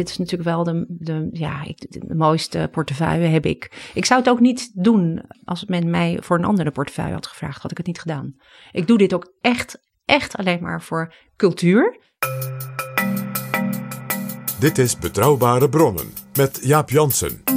Dit is natuurlijk wel de, de, ja, de mooiste portefeuille heb ik. Ik zou het ook niet doen als men mij voor een andere portefeuille had gevraagd, had ik het niet gedaan. Ik doe dit ook echt, echt alleen maar voor cultuur. Dit is Betrouwbare Bronnen met Jaap Jansen.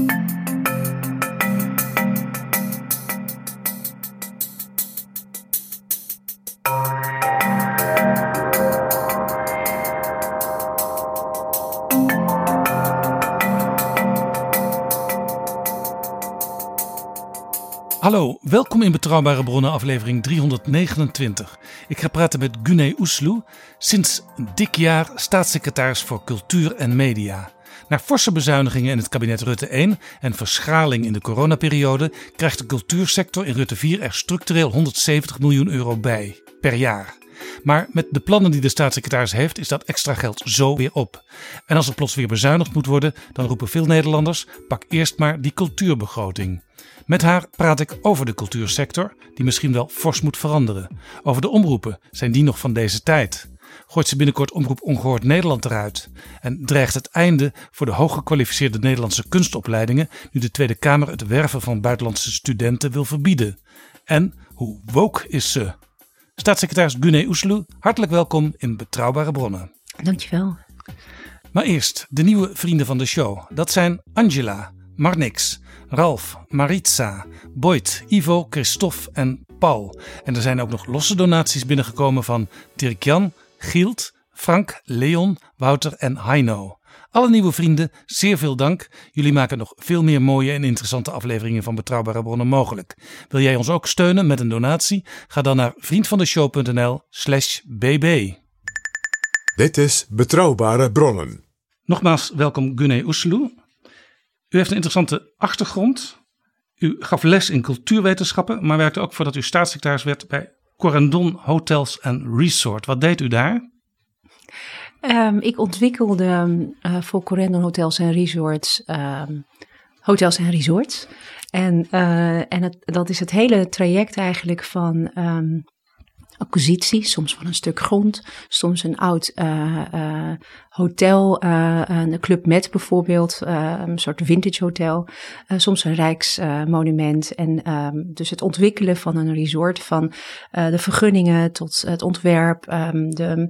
Welkom in Betrouwbare Bronnen aflevering 329. Ik ga praten met Gunay Oesloe, sinds een dik jaar staatssecretaris voor Cultuur en Media. Na forse bezuinigingen in het kabinet Rutte 1 en verschraling in de coronaperiode krijgt de cultuursector in Rutte 4 er structureel 170 miljoen euro bij per jaar. Maar met de plannen die de staatssecretaris heeft, is dat extra geld zo weer op. En als er plots weer bezuinigd moet worden, dan roepen veel Nederlanders: pak eerst maar die cultuurbegroting. Met haar praat ik over de cultuursector, die misschien wel fors moet veranderen. Over de omroepen, zijn die nog van deze tijd? Gooit ze binnenkort Omroep Ongehoord Nederland eruit? En dreigt het einde voor de hooggekwalificeerde Nederlandse kunstopleidingen nu de Tweede Kamer het werven van buitenlandse studenten wil verbieden? En hoe woke is ze? Staatssecretaris Gunay Oesloe, hartelijk welkom in Betrouwbare Bronnen. Dankjewel. Maar eerst de nieuwe vrienden van de show. Dat zijn Angela, Marnix, Ralf, Maritza, Boyd, Ivo, Christophe en Paul. En er zijn ook nog losse donaties binnengekomen van Dirk-Jan, Gielt, Frank, Leon, Wouter en Heino. Alle nieuwe vrienden, zeer veel dank. Jullie maken nog veel meer mooie en interessante afleveringen van Betrouwbare Bronnen mogelijk. Wil jij ons ook steunen met een donatie? Ga dan naar vriendvandeshow.nl slash bb. Dit is Betrouwbare Bronnen. Nogmaals welkom Gunay Oesloe. U heeft een interessante achtergrond. U gaf les in cultuurwetenschappen, maar werkte ook voordat u staatssecretaris werd bij Corendon Hotels and Resort. Wat deed u daar? Ehm, ik ontwikkelde eh, voor Corendon Hotels en Resorts ehm, hotels en resorts. En, eh, en dat is het hele traject eigenlijk van ehm, acquisitie, soms van een stuk grond, soms een oud eh, eh, hotel, eh, een Club Med bijvoorbeeld, een soort vintage hotel, soms een rijksmonument. en ehm, dus het ontwikkelen van een resort, van de vergunningen tot het ontwerp, ehm, de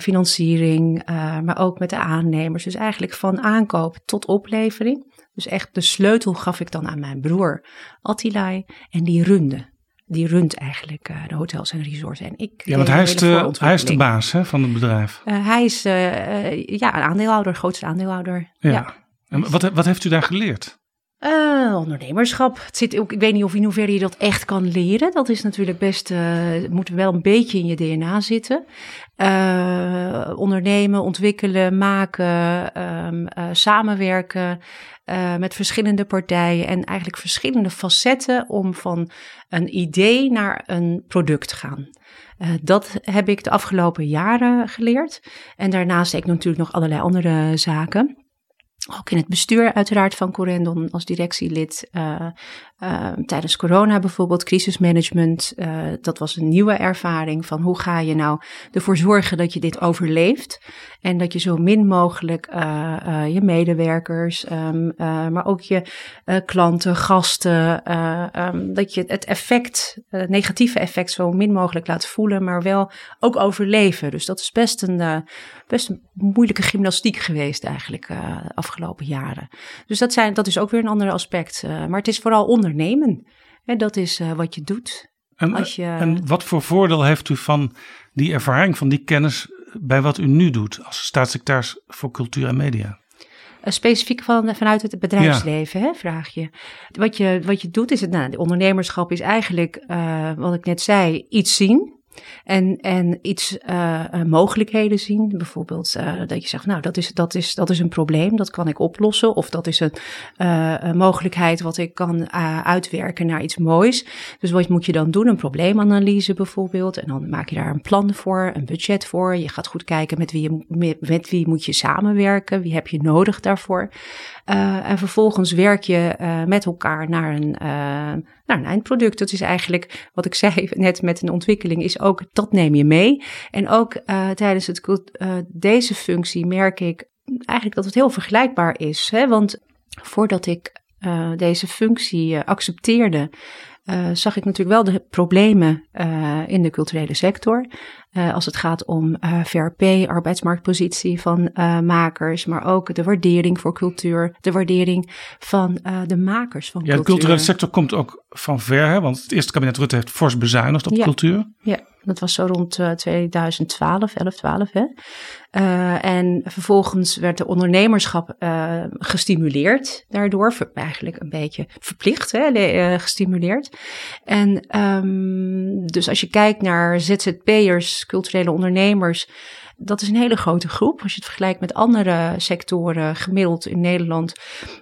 financiering, maar ook met de aannemers. Dus eigenlijk van aankoop tot oplevering. Dus echt de sleutel gaf ik dan aan mijn broer Attilai en die runde. Die runt eigenlijk eh, de hotels en resorts. En ik Ja, want deed hij is, de, hij is de baas hè, van het bedrijf. Eh, hij is eh, eh, ja, een aandeelhouder, grootste aandeelhouder. Ja. ja. En wat, wat heeft u daar geleerd? Eh, ondernemerschap. Het zit ook, ik weet niet of in hoeverre je dat echt kan leren. Dat is natuurlijk best, het moet wel een beetje in je DNA zitten. Eh, ondernemen, ontwikkelen, maken, ehm, eh, samenwerken met verschillende partijen en eigenlijk verschillende facetten om van een idee naar een product te gaan. Dat heb ik de afgelopen jaren geleerd. En daarnaast deed ik natuurlijk nog allerlei andere zaken. Ook in het bestuur uiteraard van Corendon als directielid. eh, eh, tijdens corona bijvoorbeeld, crisismanagement. eh, dat was een nieuwe ervaring van hoe ga je nou ervoor zorgen dat je dit overleeft. En dat je zo min mogelijk eh, eh, je medewerkers, ehm, eh, maar ook je klanten, gasten, eh, ehm, dat je het effect, het negatieve effect zo min mogelijk laat voelen, maar wel ook overleven. Dus dat is best een, best een moeilijke gymnastiek geweest eigenlijk de afgelopen jaren. Dus dat, zijn, dat is ook weer een ander aspect. maar het is vooral ondernemen. En dat is eh, wat je doet. En, Als je- en wat voor voordeel heeft u van die ervaring, van die kennis bij wat u nu doet als staatssecretaris voor cultuur en media? Eh, Specifiek van, vanuit het bedrijfsleven, hè, vraag je. Wat, je. wat je doet is het, nou, de ondernemerschap is eigenlijk, eh, wat ik net zei, iets zien. En, en iets eh, eh, mogelijkheden zien. Bijvoorbeeld eh, dat je zegt, nou, dat is, dat, is, dat is een probleem, dat kan ik oplossen. Of dat is een, een mogelijkheid wat ik kan uitwerken naar iets moois. Dus wat moet je dan doen? Een probleemanalyse bijvoorbeeld. En dan maak je daar een plan voor, een budget voor. Je gaat goed kijken met wie, je, met wie moet je samenwerken. Wie heb je nodig daarvoor? Eh, en vervolgens werk je eh, met elkaar naar een, eh, naar een eindproduct. Dat is eigenlijk wat ik zei net met een ontwikkeling, is ook dat neem je mee. En ook tijdens het, deze functie merk ik eigenlijk dat het heel vergelijkbaar is. Hè? Want voordat ik deze functie accepteerde, zag ik natuurlijk wel de problemen in de culturele sector. Eh, als het gaat om eh, VRP, arbeidsmarktpositie van eh, makers, maar ook de waardering voor cultuur, de waardering van de makers van Ja, de cultuur. culturele sector komt ook van ver, hè? want het eerste kabinet Rutte heeft fors bezuinigd op Ja. cultuur. Ja, dat was zo rond eh, 2012, 11, 12. Hè? En vervolgens werd de ondernemerschap gestimuleerd daardoor. Eigenlijk een beetje verplicht hè, le- gestimuleerd. En ehm, dus als je kijkt naar ZZP'ers, culturele ondernemers... Dat is een hele grote groep. Als je het vergelijkt met andere sectoren gemiddeld in Nederland.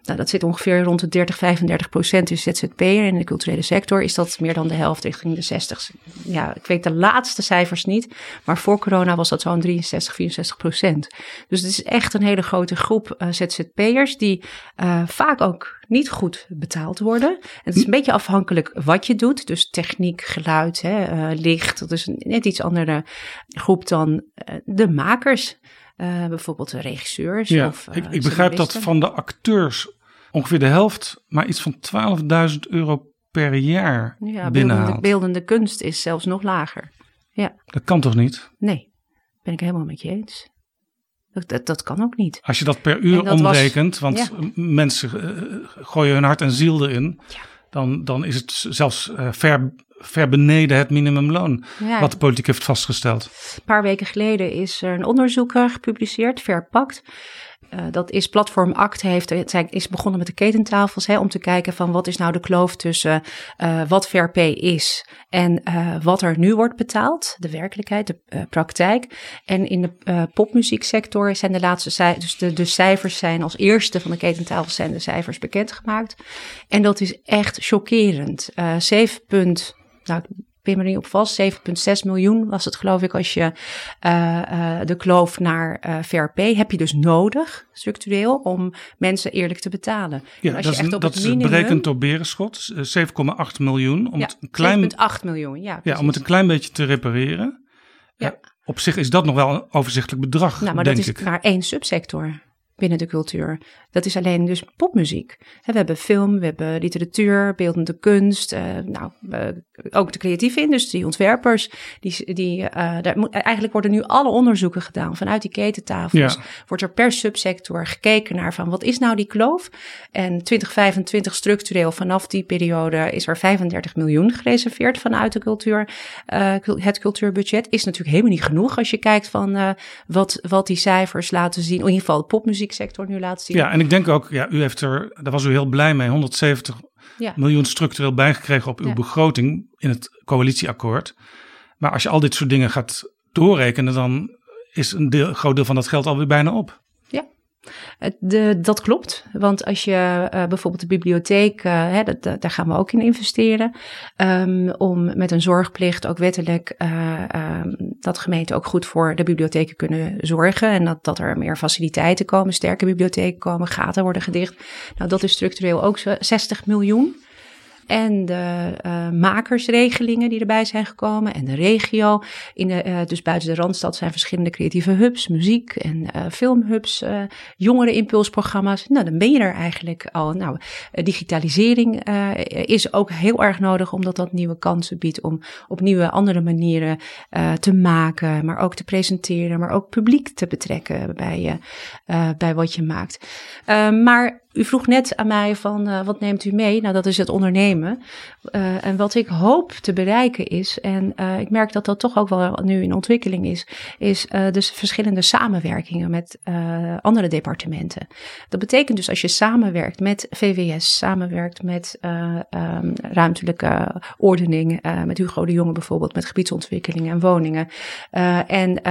Nou, dat zit ongeveer rond de 30, 35 procent is ZZP'er. In de culturele sector is dat meer dan de helft richting de 60. Ja, ik weet de laatste cijfers niet. Maar voor corona was dat zo'n 63, 64 procent. Dus het is echt een hele grote groep eh, ZZP'ers die eh, vaak ook niet goed betaald worden. En het is een beetje afhankelijk wat je doet. Dus techniek, geluid, hè, eh, licht. Dat is een net iets andere groep dan eh, de makers. Eh, bijvoorbeeld de regisseurs. Ja, of, ik, ik begrijp dat van de acteurs ongeveer de helft, maar iets van 12.000 euro per jaar Ja, binnenhaalt. beeldende kunst is zelfs nog lager. Dat kan toch niet? Nee, ben ik helemaal met je eens. Dat, dat, kan ook niet. Als je dat per uur was- omrekent, want ja. mensen eh, gooien hun hart en ziel erin, dan, dan is het zelfs eh, ver, ver beneden het minimumloon Ja, wat de politiek heeft vastgesteld. Een paar weken geleden is er een onderzoek eh, gepubliceerd, Verpakt. Eh, dat is Platform Act, heeft, zijn- is begonnen met de ketentafels hè, om te kijken van wat is nou de kloof tussen eh, wat VRP is en eh, wat er nu wordt betaald, de werkelijkheid, de eh, praktijk. En in de eh, popmuzieksector zijn de laatste cijfers, dus de, cijfers zijn als eerste van de ketentafels zijn de cijfers bekendgemaakt. En dat is echt chockerend. Eh 7. punt- Nou, pin me er niet op vast. 7,6 miljoen was het geloof ik als je eh, eh, de kloof naar eh VRP heb je dus nodig, structureel, om mensen eerlijk te betalen. Ja, En als dat je is, echt op dat het is minimum- berekend door Berenschot, eh, 7,8 miljoen. Om, ja, het een klein, 7,8 miljoen, ja. ja, om het een klein beetje te repareren. Ja. Op zich is dat nog wel een overzichtelijk bedrag, Nou, maar denk dat is ik. maar één subsector binnen de cultuur. Dat is alleen dus popmuziek. We hebben film, we hebben literatuur, beeldende kunst. eh, nou, eh, ook de creatieve industrie, ontwerpers. Die, die, eh, daar moet, eigenlijk worden nu alle onderzoeken gedaan vanuit die ketentafels. Ja. Wordt er per subsector gekeken naar van wat is nou die kloof? En 2025 structureel vanaf die periode is er 35 miljoen gereserveerd vanuit de cultuur. cul- het cultuurbudget is natuurlijk helemaal niet genoeg als je kijkt van wat, wat die cijfers laten zien. In ieder geval de popmuzieksector nu laat zien. Ja, en ik denk ook, ja, u heeft er, daar was u heel blij mee, 170 Ja. miljoen structureel bijgekregen op uw Ja. begroting in het coalitieakkoord. Maar als je al dit soort dingen gaat doorrekenen, dan is een deel, groot deel van dat geld alweer bijna op. De, dat klopt, want als je eh, bijvoorbeeld de bibliotheek, eh, hè, dat, daar gaan we ook in investeren, ehm, om met een zorgplicht ook wettelijk eh, ehm, dat gemeenten ook goed voor de bibliotheken kunnen zorgen en dat, dat er meer faciliteiten komen, sterke bibliotheken komen, gaten worden gedicht. Nou, dat is structureel ook zo 60 miljoen. En de eh, makersregelingen die erbij zijn gekomen. En de regio. In de, eh, dus buiten de Randstad zijn verschillende creatieve hubs, muziek en eh, filmhubs, eh jongerenimpulsprogramma's. Nou, dan ben je er eigenlijk al. Nou, digitalisering is ook heel erg nodig, omdat dat nieuwe kansen biedt om op nieuwe, andere manieren te maken, maar ook te presenteren, maar ook publiek te betrekken bij, bij wat je maakt. Maar u vroeg net aan mij van uh, wat neemt u mee? Nou, dat is het ondernemen. Uh, en wat ik hoop te bereiken is, en uh, ik merk dat dat toch ook wel nu in ontwikkeling is, is dus verschillende samenwerkingen met andere departementen. Dat betekent dus als je samenwerkt met VWS, samenwerkt met um, ruimtelijke ordening, met Hugo de Jonge bijvoorbeeld, met gebiedsontwikkeling en woningen, en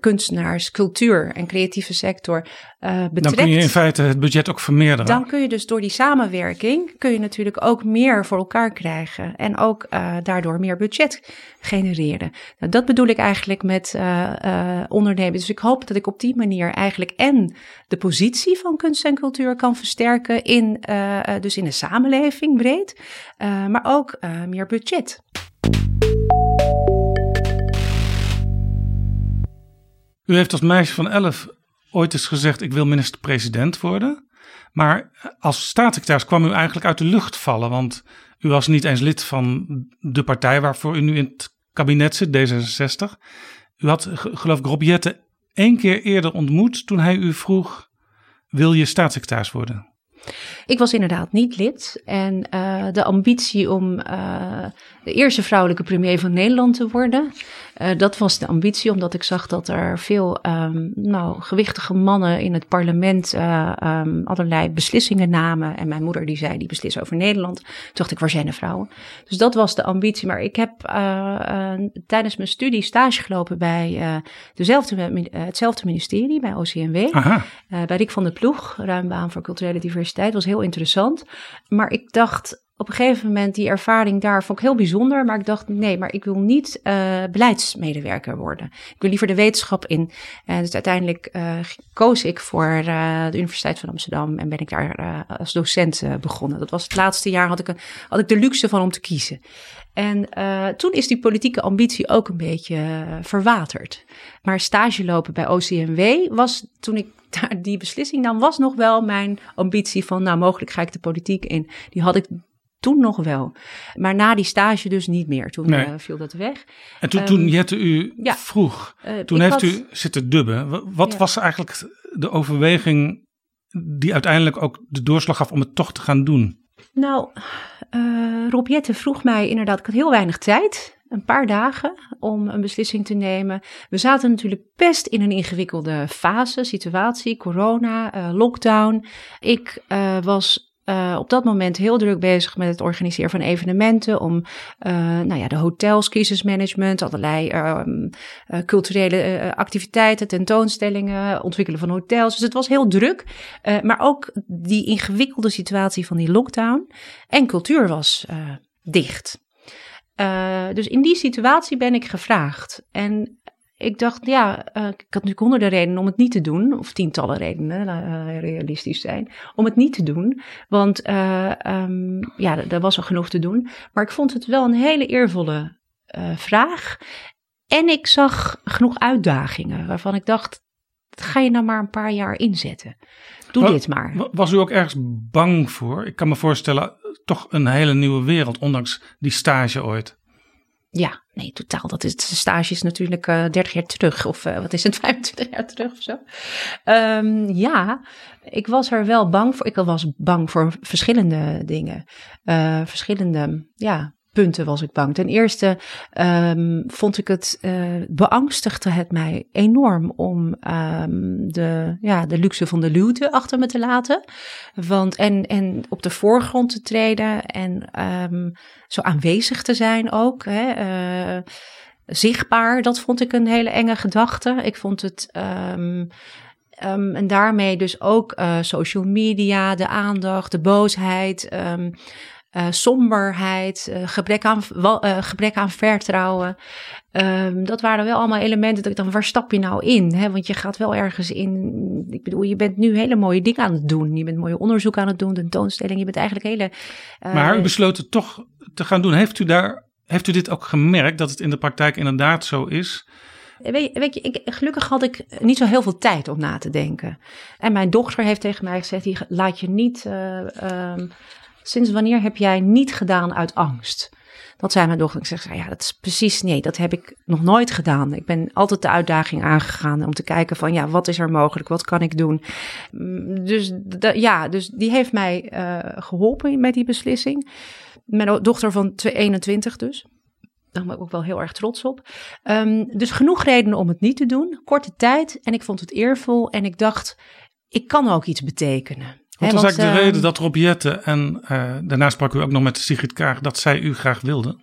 kunstenaars, cultuur en creatieve sector betrekt. Dan kun je in feite het budget ook vermeerderen. Dan kun je dus door die samenwerking, kun je natuurlijk ook meer voor elkaar krijgen. En ook uh, daardoor meer budget genereren. Nou, dat bedoel ik eigenlijk met uh, ondernemen. Dus ik hoop dat ik op die manier eigenlijk en de positie van kunst en cultuur kan versterken in, dus in de samenleving breed, maar ook meer budget. U heeft als meisje van elf ooit eens gezegd: Ik wil minister-president worden. Maar als staatssecretaris kwam u eigenlijk uit de lucht vallen. Want u was niet eens lid van de partij waarvoor u nu in het kabinet zit, D66. U had, geloof ik, Rob Jette één keer eerder ontmoet toen hij u vroeg: Wil je staatssecretaris worden? Ik was inderdaad niet lid. En uh, de ambitie om uh, de eerste vrouwelijke premier van Nederland te worden, uh, dat was de ambitie, omdat ik zag dat er veel um, nou, gewichtige mannen in het parlement um, allerlei beslissingen namen. En mijn moeder die zei, die beslissen over Nederland. Toen dacht ik, waar zijn de vrouwen? Dus dat was de ambitie. Maar ik heb tijdens mijn studie stage gelopen bij dezelfde, hetzelfde ministerie, bij OCMW. bij Rick van der Ploeg, ruimbaan voor culturele diversiteit. was heel interessant. Maar ik dacht, op een gegeven moment die ervaring daar vond ik heel bijzonder. Maar ik dacht, nee, maar ik wil niet uh, beleidsmedewerker worden. Ik wil liever de wetenschap in. En dus uiteindelijk uh, koos ik voor de Universiteit van Amsterdam en ben ik daar als docent begonnen. Dat was het laatste jaar, had ik, had ik de luxe van om te kiezen. En toen is die politieke ambitie ook een beetje verwaterd. Maar stage lopen bij OCMW was toen ik daar die beslissing nam, was nog wel mijn ambitie van, nou, mogelijk ga ik de politiek in. Die had ik toen nog wel. Maar na die stage dus niet meer. Toen nee. uh, viel dat weg. En toen, um, toen Jette u ja, vroeg, uh, toen heeft had, u zitten dubben. Wat ja. was eigenlijk de overweging die uiteindelijk ook de doorslag gaf om het toch te gaan doen? Nou, uh, Rob Jette vroeg mij inderdaad, ik had heel weinig tijd een paar dagen om een beslissing te nemen. We zaten natuurlijk best in een ingewikkelde fase, situatie, corona, uh, lockdown. Ik uh, was uh, op dat moment heel druk bezig met het organiseren van evenementen. Om uh, nou ja, de hotels, crisismanagement, allerlei uh, culturele activiteiten, tentoonstellingen, ontwikkelen van hotels. Dus het was heel druk. maar ook die ingewikkelde situatie van die lockdown. En cultuur was dicht. dus in die situatie ben ik gevraagd. En ik dacht, ja, uh, ik had natuurlijk honderden redenen om het niet te doen, of tientallen redenen, uh, realistisch zijn, om het niet te doen. Want uh, um, ja, er was al genoeg te doen. Maar ik vond het wel een hele eervolle vraag. En ik zag genoeg uitdagingen waarvan ik dacht, ga je nou maar een paar jaar inzetten. Doe dit maar. Was u ook ergens bang voor? Ik kan me voorstellen, toch een hele nieuwe wereld, ondanks die stage ooit. Ja, nee, totaal. Dat is, de stage is natuurlijk uh, 30 jaar terug. Of uh, wat is het, 25 jaar terug of zo. Um, ja, ik was er wel bang voor. Ik was bang voor verschillende dingen. Uh, verschillende, ja, punten was ik bang. Ten eerste um, vond ik het, uh, beangstigde het mij enorm om um, de, ja, de luxe van de luwte achter me te laten. Want, en, en op de voorgrond te treden en um, zo aanwezig te zijn ook. Hè, uh, zichtbaar, dat vond ik een hele enge gedachte. Ik vond het. En daarmee dus ook uh, social media, de aandacht, de boosheid, uh, somberheid, uh, gebrek, aan, uh, gebrek aan vertrouwen. Um, dat waren wel allemaal elementen dat ik dan, waar stap je nou in? Hè? Want je gaat wel ergens in, ik bedoel, je bent nu hele mooie dingen aan het doen. Je bent mooie onderzoek aan het doen, tentoonstelling. Je bent eigenlijk hele... maar u besloot het toch te gaan doen. Heeft u daar, heeft u dit ook gemerkt, dat het in de praktijk inderdaad zo is? Weet, weet je, ik, gelukkig had ik niet zo heel veel tijd om na te denken. En mijn dochter heeft tegen mij gezegd, laat je niet... Um, Sinds wanneer heb jij niet gedaan uit angst? Dat zei mijn dochter. Ik zeg, ja, dat is precies, nee, dat heb ik nog nooit gedaan. Ik ben altijd de uitdaging aangegaan om te kijken van, ja, wat is er mogelijk? Wat kan ik doen? Mm, Dus ja, dus die heeft mij eh, geholpen met die beslissing. Mijn dochter van 2 21 dus. Daar ben ik ook wel heel erg trots op. Ehm, dus genoeg redenen om het niet te doen. Korte tijd en ik vond het eervol en ik dacht, ik kan ook iets betekenen. Wat was eigenlijk de ehm, reden dat Rob Jette en eh, daarna sprak u ook nog met Sigrid Kaag dat zij u graag wilde?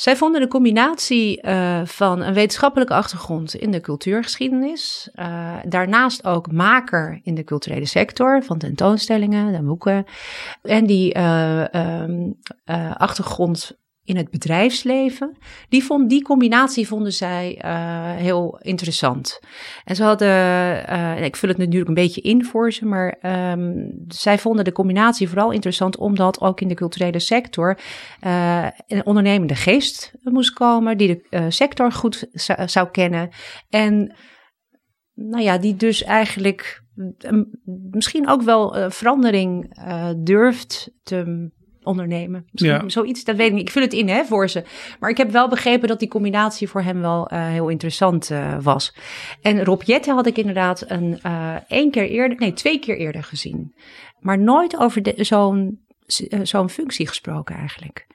Zij vonden de combinatie eh, van een wetenschappelijke achtergrond in de cultuurgeschiedenis, eh, daarnaast ook maker in de culturele sector van tentoonstellingen en boeken, en die eh, ehm, eh, achtergrond in het bedrijfsleven, die, vond, die combinatie vonden zij eh, heel interessant. En ze hadden, eh, ik vul het natuurlijk een beetje in voor ze, maar ehm, zij vonden de combinatie vooral interessant omdat ook in de culturele sector eh, een ondernemende geest moest komen, die de sector goed zou, kennen. En nou ja, die dus eigenlijk mm, misschien ook wel verandering durft te ondernemen. Ja. zoiets, dat weet ik niet. Ik vul het in hè, voor ze. Maar ik heb wel begrepen dat die combinatie voor hem wel eh, heel interessant eh, was. En Rob Jette had ik inderdaad een, eh één keer eerder, nee, twee keer eerder gezien. Maar nooit over zo'n zo'n functie gesproken eigenlijk.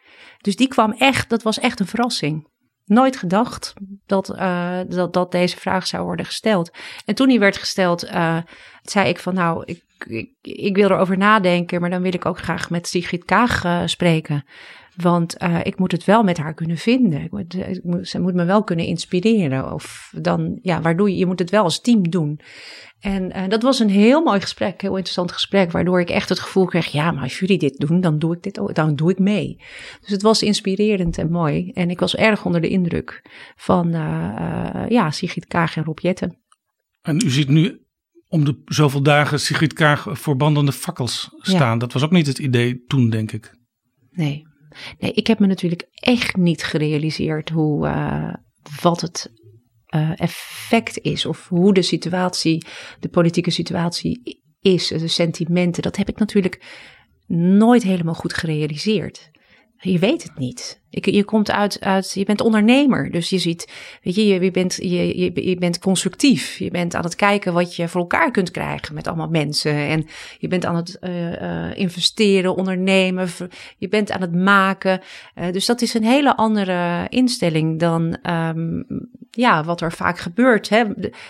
Dus die kwam echt, dat was echt een verrassing. Nooit gedacht dat, dat, dat deze vraag zou worden gesteld. En toen die werd gesteld, zei ik van nou, ik, ik, ik wil erover nadenken, maar dan wil ik ook graag met Sigrid Kaag eh, spreken. Want eh, ik moet het wel met haar kunnen vinden. Moet, ik moet- ze moet me wel kunnen inspireren. Of dan, ja, waardoor je, je moet het wel als team doen. En eh, dat was een heel mooi gesprek, heel interessant gesprek, waardoor ik echt het gevoel kreeg, ja, maar als jullie dit doen, dan doe ik dit dan doe ik mee. Dus het was inspirerend en mooi. En ik was erg onder de indruk van, eh, eh, ja, Sigrid Kaag en Rob Jetten. En u ziet nu om de zoveel dagen Sigrid Kaag voor bandende fakkels staan. Dat was ook niet het idee toen, denk ik. Nee. nee, ik heb me natuurlijk echt niet gerealiseerd hoe, eh, wat het eh, effect is. Of hoe de situatie, de politieke situatie is. De sentimenten, dat heb ik natuurlijk nooit helemaal goed gerealiseerd. Je weet het niet. Ik, je komt uit, uit, je bent ondernemer, dus je ziet, weet je, je, je, bent, je, je, je bent constructief. Je bent aan het kijken wat je voor elkaar kunt krijgen met allemaal mensen. En je bent aan het eh, eh, investeren, ondernemen, je bent aan het maken. Eh, dus dat is een hele andere instelling dan ehm, ja, wat er vaak gebeurt hè,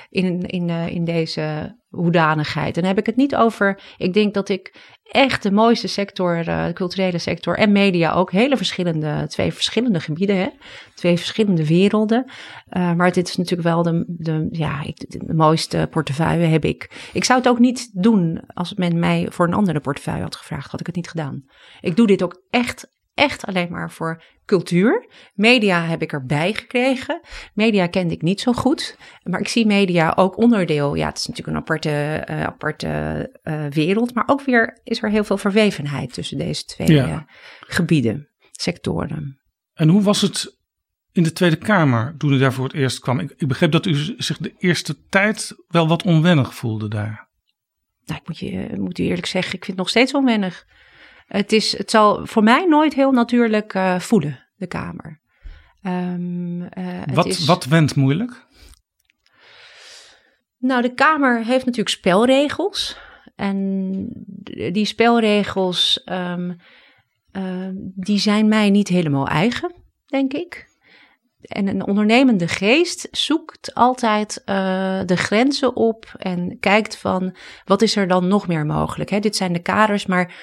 in, in, in deze hoedanigheid. En dan heb ik het niet over, ik denk dat ik echt de mooiste sector, eh, de culturele sector en media ook, hele verschillende, twee verschillende gebieden, hè? twee verschillende werelden. Uh, maar dit is natuurlijk wel de, de, ja, de mooiste portefeuille heb ik. Ik zou het ook niet doen als men mij voor een andere portefeuille had gevraagd, had ik het niet gedaan. Ik doe dit ook echt, echt alleen maar voor cultuur. Media heb ik erbij gekregen. Media kende ik niet zo goed. Maar ik zie media ook onderdeel. Ja, het is natuurlijk een aparte, uh, aparte uh, wereld. Maar ook weer is er heel veel verwevenheid tussen deze twee ja. uh, gebieden, sectoren. En hoe was het in de Tweede Kamer toen u daar voor het eerst kwam? Ik, ik begreep dat u zich de eerste tijd wel wat onwennig voelde daar. Nou, ik moet je moet u eerlijk zeggen, ik vind het nog steeds onwennig. Het, is, het zal voor mij nooit heel natuurlijk uh, voelen, de Kamer. Um, uh, wat, is... wat wendt moeilijk? Nou, de Kamer heeft natuurlijk spelregels. En die spelregels, um, uh, die zijn mij niet helemaal eigen, denk ik. En een ondernemende geest zoekt altijd uh, de grenzen op en kijkt van wat is er dan nog meer mogelijk. Hè? Dit zijn de kaders, maar,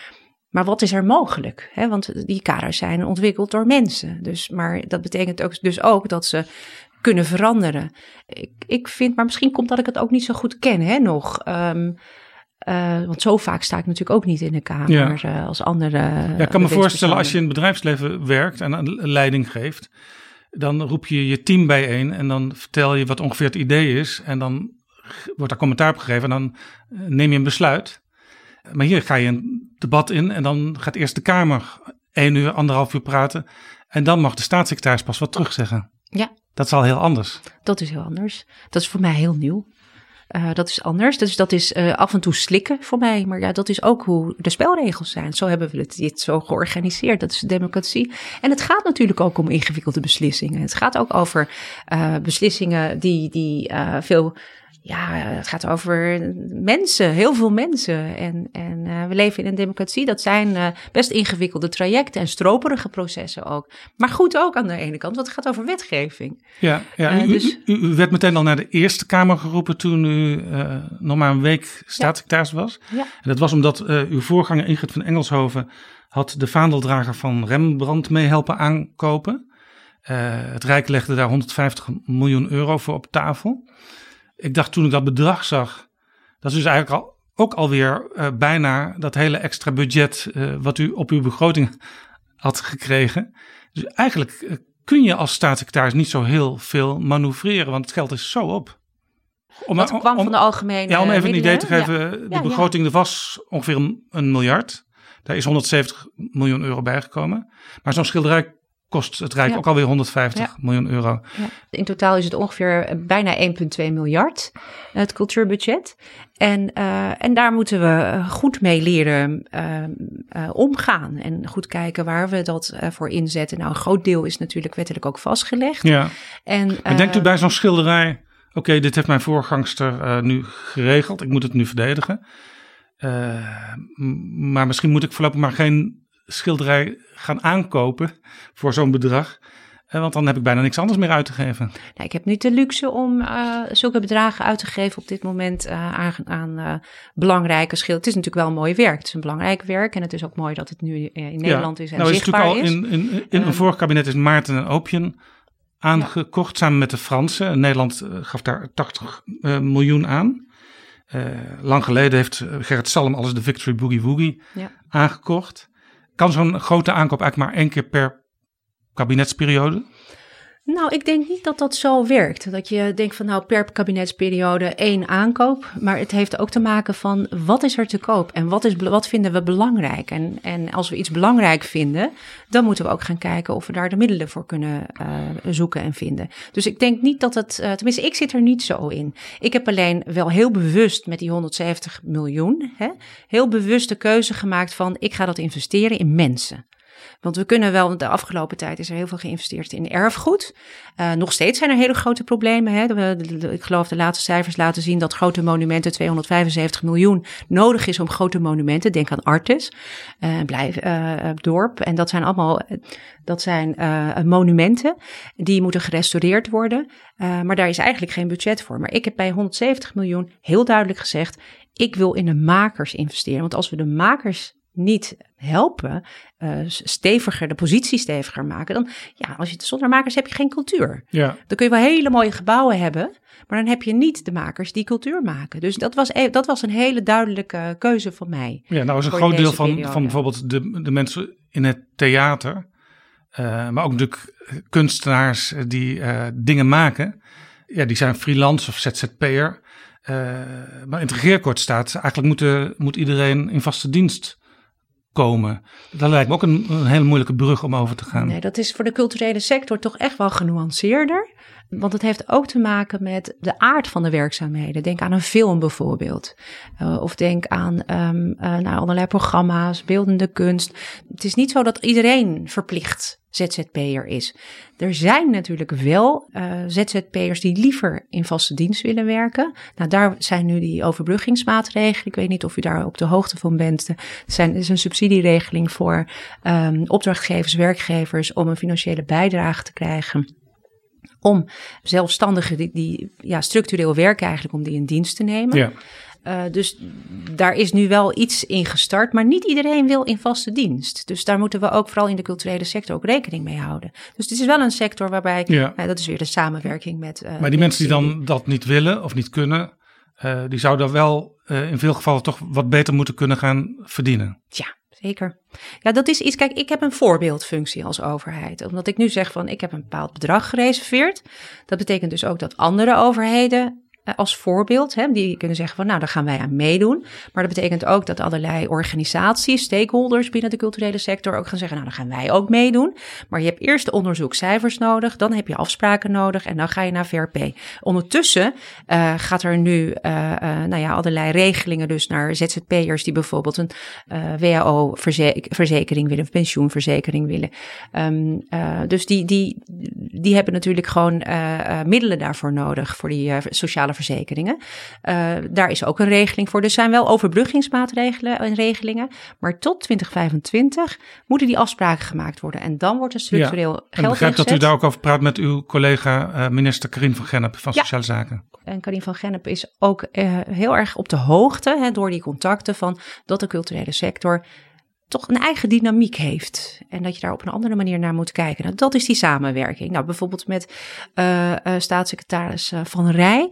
maar wat is er mogelijk? Want die kaders zijn ontwikkeld door mensen. Dus, maar dat betekent ook, dus ook dat ze kunnen veranderen. Ik, ik vind, maar misschien komt dat ik het ook niet zo goed ken hè, nog. Um, uh, want zo vaak sta ik natuurlijk ook niet in de Kamer ja. uh, als andere. Ja, ik kan me voorstellen als je in het bedrijfsleven werkt en een leiding geeft dan roep je je team bijeen en dan vertel je wat ongeveer het idee is. En dan wordt daar commentaar op gegeven en dan eh, neem je een besluit. Maar hier ga je een debat in en dan gaat eerst de Kamer één uur, anderhalf uur praten. En dan mag de staatssecretaris pas wat terugzeggen. Ja. Dat is al heel anders. Dat is heel anders. Dat is voor mij heel nieuw. Uh, dat is anders. Dus dat is uh, af en toe slikken voor mij. Maar ja, dat is ook hoe de spelregels zijn. Zo hebben we het, dit zo georganiseerd. Dat is de democratie. En het gaat natuurlijk ook om ingewikkelde beslissingen. Het gaat ook over uh, beslissingen die, die veel ja, het gaat over mensen, heel veel mensen. En, en uh, we leven in een democratie. Dat zijn uh, best ingewikkelde trajecten en stroperige processen ook. Maar goed ook aan de ene kant, want het gaat over wetgeving. Ja, ja uh, u, dus... u, u, werd meteen al naar de Eerste Kamer geroepen toen u nog maar een week staatssecretaris ja. was. Ja. En dat was omdat uw voorganger Ingrid van Engelshoven had de vaandeldrager van Rembrandt mee helpen aankopen. het Rijk legde daar 150 miljoen euro voor op tafel ik dacht toen ik dat bedrag zag, dat is dus eigenlijk al, ook alweer uh, bijna dat hele extra budget uh, wat u op uw begroting had gekregen. Dus eigenlijk uh, kun je als staatssecretaris niet zo heel veel manoeuvreren, want het geld is zo op. Om, dat kwam om, van de algemene Ja, om even een idee te geven, ja. de ja, begroting ja. was ongeveer een, een miljard. Daar is 170 miljoen euro bijgekomen. Maar zo'n schilderij kost het Rijk ja. ook alweer 150 ja. miljoen euro. Ja. In totaal is het ongeveer eh, bijna 1,2 miljard, het cultuurbudget. En, uh, en daar moeten we eh, goed mee leren uh, uh, omgaan. En goed kijken waar we dat voor inzetten. Nou, een groot deel is natuurlijk wettelijk ook vastgelegd. Ja. En, en denkt u bij zo'n schilderij, oké, okay, dit heeft mijn voorgangster nu geregeld. Ik moet het nu verdedigen. maar misschien moet ik voorlopig maar geen schilderij gaan aankopen voor zo'n bedrag. Uh, want dan heb ik bijna niks anders meer uit te geven. Nou, ik heb niet de luxe om uh, zulke bedragen uit te geven op dit moment uh, aan, aan belangrijke schilderijen. Het is natuurlijk wel een mooi werk. Het is een belangrijk werk. En het is ook mooi dat het nu in Nederland is en nou, zichtbaar is. Natuurlijk al in, in, in een vorig kabinet is Maarten en Opium aangekocht ja. samen met de Fransen. Nederland gaf daar 80 miljoen aan. lang geleden heeft Gerrit Salm alles de Victory Boogie Woogie ja. aangekocht. Kan zo'n grote aankoop eigenlijk maar één keer per kabinetsperiode? Nou, ik denk niet dat dat zo werkt. Dat je denkt van nou per kabinetsperiode één aankoop. Maar het heeft ook te maken van wat is er te koop en wat, is, wat vinden we belangrijk. En, en als we iets belangrijk vinden, dan moeten we ook gaan kijken of we daar de middelen voor kunnen uh, zoeken en vinden. Dus ik denk niet dat het, uh, tenminste ik zit er niet zo in. Ik heb alleen wel heel bewust met die 170 miljoen, hè, heel bewust de keuze gemaakt van ik ga dat investeren in mensen. Want we kunnen wel, de afgelopen tijd is er heel veel geïnvesteerd in erfgoed. Uh, nog steeds zijn er hele grote problemen. Hè. Ik geloof de laatste cijfers laten zien dat grote monumenten 275 miljoen nodig is om grote monumenten. Denk aan Artes, uh, blijf, uh, dorp. En dat zijn allemaal dat zijn, monumenten die moeten gerestaureerd worden. maar daar is eigenlijk geen budget voor. Maar ik heb bij 170 miljoen heel duidelijk gezegd: ik wil in de makers investeren. Want als we de makers niet helpen, uh, steviger, de positie steviger maken, dan ja, als je zonder makers heb je geen cultuur. Ja. Dan kun je wel hele mooie gebouwen hebben, maar dan heb je niet de makers die cultuur maken. Dus dat was, e-, dat was een hele duidelijke keuze van mij. Ja, nou is een groot deel van, van bijvoorbeeld de, de mensen in het theater, uh, maar ook natuurlijk kunstenaars die uh, dingen maken. Ja, die zijn freelance of ZZP'er. Uh, maar in het regeerakkoord staat, eigenlijk moet, moet iedereen in vaste dienst komen. Dat lijkt me ook een, een hele moeilijke brug om over te gaan. Nee, dat is voor de culturele sector toch echt wel genuanceerder. Want het heeft ook te maken met de aard van de werkzaamheden. Denk aan een film bijvoorbeeld. Uh, of denk aan um, allerlei programma's, beeldende kunst. Het is niet zo dat iedereen verplicht ZZP'er is. Er zijn natuurlijk wel uh, ZZP'ers die liever in vaste dienst willen werken. Nou, daar zijn nu die overbruggingsmaatregelen. Ik weet niet of u daar op de hoogte van bent. Er is een subsidieregeling voor um, opdrachtgevers, werkgevers om een financiële bijdrage te krijgen om zelfstandigen die, die ja, structureel werken eigenlijk, om die in dienst te nemen. Ja. Uh, dus daar is nu wel iets in gestart, maar niet iedereen wil in vaste dienst. Dus daar moeten we ook vooral in de culturele sector ook rekening mee houden. Dus het is wel een sector waarbij, ja. uh, dat is weer de samenwerking met. Uh, maar die mensen die dan dat niet willen of niet kunnen, die zouden wel in veel gevallen toch wat beter moeten kunnen gaan verdienen. Ja, Zeker. Ja, dat is iets. Kijk, ik heb een voorbeeldfunctie als overheid. Omdat ik nu zeg van ik heb een bepaald bedrag gereserveerd. Dat betekent dus ook dat andere overheden als voorbeeld. Hè, die kunnen zeggen van nou, daar gaan wij aan meedoen. Maar dat betekent ook dat allerlei organisaties, stakeholders binnen de culturele sector ook gaan zeggen nou, dan gaan wij ook meedoen. Maar je hebt eerst de onderzoekcijfers nodig, dan heb je afspraken nodig en dan ga je naar VRP. Ondertussen uh, gaat er nu uh, nou ja, allerlei regelingen dus naar ZZP'ers die bijvoorbeeld een WHO-verzekering willen of pensioenverzekering willen. Um, dus die, die, die hebben natuurlijk gewoon middelen daarvoor nodig voor die sociale verzekeringen. Uh, daar is ook een regeling voor. Er zijn wel overbruggingsmaatregelen en regelingen. Maar tot 2025 moeten die afspraken gemaakt worden. En dan wordt er structureel ja, geld En ik begrijp dat u daar ook over praat met uw collega uh, minister Karin van Gennep van Sociale Zaken. En Karin van Gennep is ook uh, heel erg op de hoogte hè, door die contacten van dat de culturele sector toch een eigen dynamiek heeft. En dat je daar op een andere manier naar moet kijken. Nou, dat is die samenwerking. Nou, bijvoorbeeld met uh, uh, staatssecretaris Van Rij.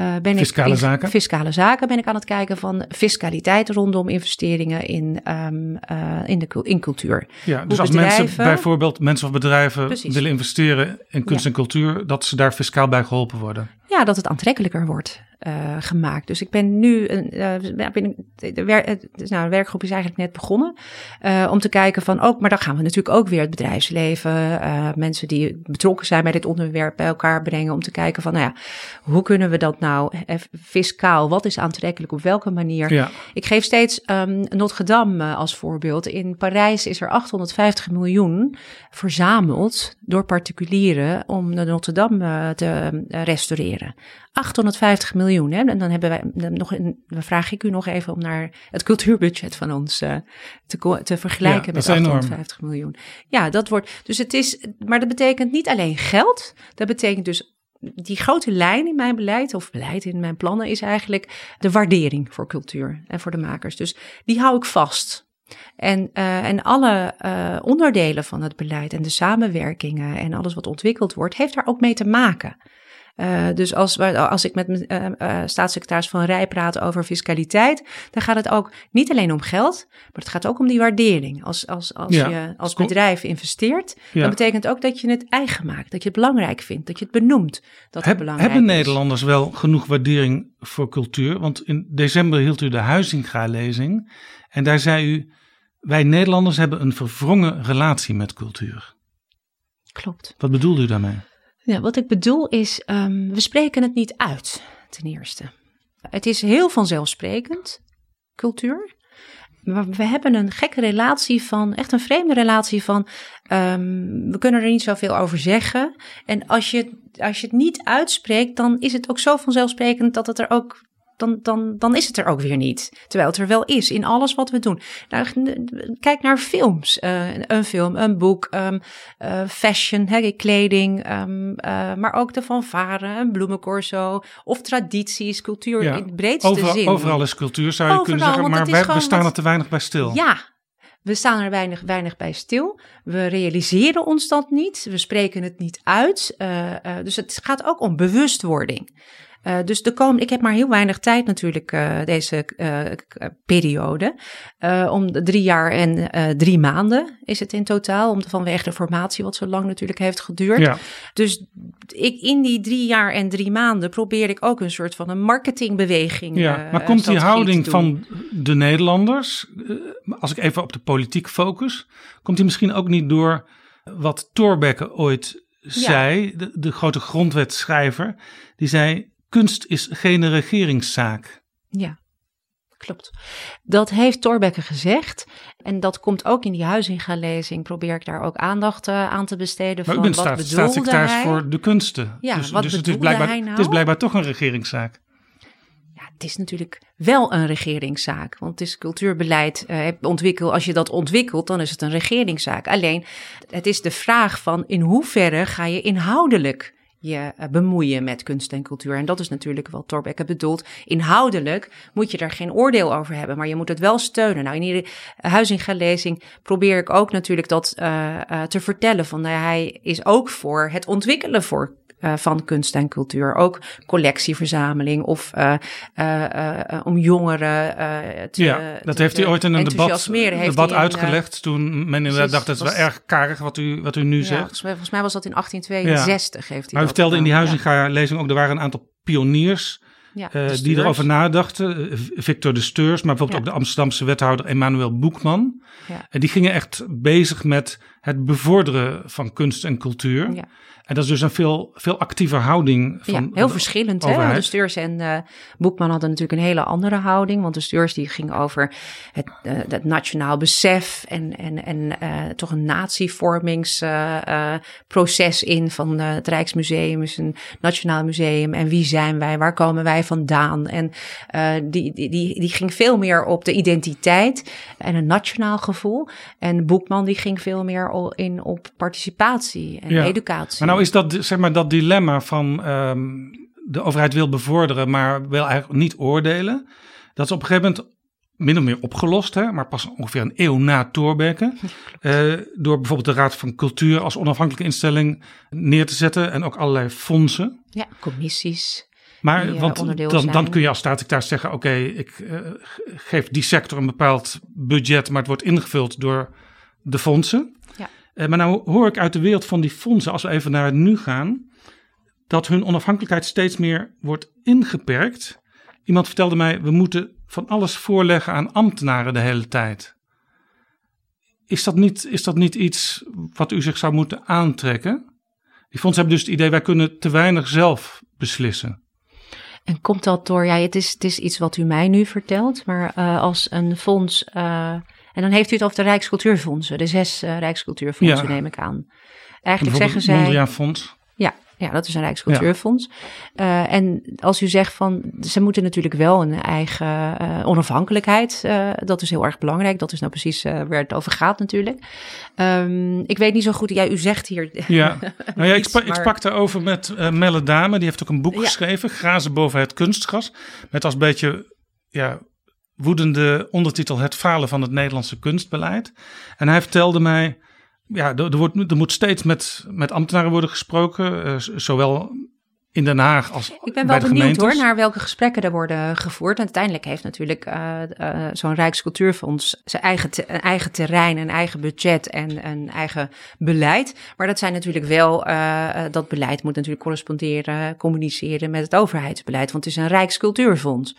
Uh, ben fiscale ik, zaken? Fiscale zaken ben ik aan het kijken van fiscaliteit rondom investeringen in, um, uh, in, de, in cultuur. Ja, dus als mensen bijvoorbeeld mensen of bedrijven Precies. willen investeren in kunst ja. en cultuur, dat ze daar fiscaal bij geholpen worden. Ja, dat het aantrekkelijker wordt uh, gemaakt. Dus ik ben nu, uh, ben, de, wer, nou, de werkgroep is eigenlijk net begonnen uh, om te kijken van ook, maar dan gaan we natuurlijk ook weer het bedrijfsleven, mensen die betrokken zijn bij dit onderwerp bij elkaar brengen om te kijken van, nou ja, hoe kunnen we dat nou fiscaal, wat is aantrekkelijk, op welke manier? Ja. Ik geef steeds um, Notre Dame als voorbeeld. In Parijs is er 850 miljoen verzameld door particulieren om de Notre Dame te restaureren. 850 miljoen. Hè? En dan hebben wij nog een, dan vraag ik u nog even om naar het cultuurbudget van ons uh, te, te vergelijken ja, met 850 enorm. miljoen. Ja, dat wordt. Dus het is. Maar dat betekent niet alleen geld. Dat betekent dus die grote lijn in mijn beleid, of beleid in mijn plannen, is eigenlijk de waardering voor cultuur en voor de makers. Dus die hou ik vast. En, uh, en alle uh, onderdelen van het beleid en de samenwerkingen en alles wat ontwikkeld wordt, heeft daar ook mee te maken. Uh, dus als, als ik met uh, uh, staatssecretaris Van Rij praat over fiscaliteit, dan gaat het ook niet alleen om geld, maar het gaat ook om die waardering. Als, als, als ja. je als bedrijf investeert, ja. dan betekent ook dat je het eigen maakt, dat je het belangrijk vindt, dat je het benoemt. Dat Heb, belangrijk hebben Nederlanders wel genoeg waardering voor cultuur? Want in december hield u de Huizinga-lezing en daar zei u, wij Nederlanders hebben een verwrongen relatie met cultuur. Klopt. Wat bedoelt u daarmee? Ja, wat ik bedoel is, um, we spreken het niet uit, ten eerste. Het is heel vanzelfsprekend, cultuur. Maar we hebben een gekke relatie van, echt een vreemde relatie van, um, we kunnen er niet zoveel over zeggen. En als je, als je het niet uitspreekt, dan is het ook zo vanzelfsprekend dat het er ook dan, dan, dan is het er ook weer niet. Terwijl het er wel is in alles wat we doen. Nou, kijk naar films. Uh, een film, een boek, um, uh, fashion, hè, kleding, um, uh, maar ook de fanfare, een bloemencorso of tradities, cultuur ja, in het breedste overal, zin. Overal is cultuur, zou je overal, kunnen zeggen, maar wij, we staan er te weinig bij stil. Ja, we staan er weinig, weinig bij stil. We realiseren ons dat niet. We spreken het niet uit. Uh, uh, dus het gaat ook om bewustwording. Uh, dus de komende, ik heb maar heel weinig tijd natuurlijk uh, deze uh, periode. om drie jaar en drie maanden is het in totaal. Om vanwege de formatie wat zo lang natuurlijk heeft geduurd. Ja. Dus ik, in die drie jaar en drie maanden probeer ik ook een soort van een marketingbeweging. Ja, maar komt die houding van de Nederlanders, als ik even op de politiek focus, komt die misschien ook niet door wat Thorbecke ooit zei, ja. de, de grote grondwetschrijver, die zei kunst is geen regeringszaak. Ja, klopt. Dat heeft Thorbecke gezegd. En dat komt ook in die Huizinga-lezing. Probeer ik daar ook aandacht uh, aan te besteden. Maar van, u bent staat, staatssecretaris hij? voor de kunsten. Ja, dus, wat dus het, is blijkbaar, hij nou? het is blijkbaar toch een regeringszaak. Ja, het is natuurlijk wel een regeringszaak. Want het is cultuurbeleid uh, ontwikkel. Als je dat ontwikkelt, dan is het een regeringszaak. Alleen, het is de vraag van in hoeverre ga je inhoudelijk je bemoeien met kunst en cultuur. En dat is natuurlijk wat Thorbecke bedoelt. Inhoudelijk moet je daar geen oordeel over hebben, maar je moet het wel steunen. Nou, in die Huizinga-lezing probeer ik ook natuurlijk dat uh, uh, te vertellen. Van, uh, hij is ook voor het ontwikkelen voor uh, van kunst en cultuur. Ook collectieverzameling of uh, uh, om jongeren te Ja, dat heeft hij ooit in een debat, debat uitgelegd toen men inderdaad dacht dat is wel erg karig wat u, wat u nu ja, zegt. Volgens mij, volgens mij was dat in 1862 ja. heeft hij Maar u vertelde in die Huizinga-lezing ook, er waren een aantal pioniers Ja, eh, die erover nadachten. Eh, Victor de Steurs, maar bijvoorbeeld Ja. ook de Amsterdamse wethouder Emmanuel Boekman. Ja. En die gingen echt bezig met het bevorderen van kunst en cultuur. Ja. En dat is dus een veel, veel actiever houding van ja, heel de verschillend. Hè? De Steurs en eh, Boekman hadden natuurlijk een hele andere houding. Want de Steurs die ging over het, het nationaal besef en, en, en toch een natievormingsproces in van het Rijksmuseum is een nationaal museum. En wie zijn wij? Waar komen wij vandaan? En eh, die, die, die, die ging veel meer op de identiteit en een nationaal gevoel. En Boekman die ging veel meer in op participatie en Ja. educatie. Maar nou is dat, zeg maar, dat dilemma van ehm, de overheid wil bevorderen, maar wil eigenlijk niet oordelen. Dat is op een gegeven moment min of meer opgelost, hè, maar pas ongeveer een eeuw na Thorbecke. eh, door bijvoorbeeld de Raad van Cultuur als onafhankelijke instelling neer te zetten en ook allerlei fondsen. Ja, commissies. Maar Die, eh, want onderdeel dan, dan kun je als staatssecretaris zeggen: Oké, ik eh, ge- geef die sector een bepaald budget, maar het wordt ingevuld door de fondsen. Ja. Eh, maar nou hoor ik uit de wereld van die fondsen, als we even naar het nu gaan, dat hun onafhankelijkheid steeds meer wordt ingeperkt. Iemand vertelde mij: we moeten van alles voorleggen aan ambtenaren de hele tijd. Is dat niet, is dat niet iets wat u zich zou moeten aantrekken? Die fondsen hebben dus het idee: wij kunnen te weinig zelf beslissen. En komt dat door, ja, het is, het is iets wat u mij nu vertelt, maar eh, als een fonds, eh, en dan heeft u het over de Rijkscultuurfondsen, de zes eh, Rijkscultuurfondsen Ja. neem ik aan. Eigenlijk zeggen zij, Mondriaan Fonds. Ja, ja, dat is een Rijkscultuurfonds. Eh, en als u zegt van, ze moeten natuurlijk wel een eigen eh, onafhankelijkheid, eh, dat is heel erg belangrijk. Dat is nou precies waar het over gaat natuurlijk. Ehm, ik weet niet zo goed, ja, u zegt hier... Ja, nou ja, ik, Iets, sprak, ik maar- sprak daarover met Melle Dame. Die heeft ook een boek Ja. geschreven, Grazen boven het kunstgras. Met als beetje ja, woedende ondertitel Het falen van het Nederlandse kunstbeleid. En hij vertelde mij, ja, er, wordt, er moet steeds met, met ambtenaren worden gesproken. eh, zowel in Den Haag als Ik ben wel benieuwd hoor naar welke gesprekken er worden gevoerd. En uiteindelijk heeft natuurlijk eh, eh, zo'n Rijkscultuurfonds zijn eigen, te- een eigen terrein, een eigen budget en een eigen beleid. Maar dat zijn natuurlijk wel, eh, dat beleid moet natuurlijk corresponderen, communiceren met het overheidsbeleid. Want het is een Rijkscultuurfonds.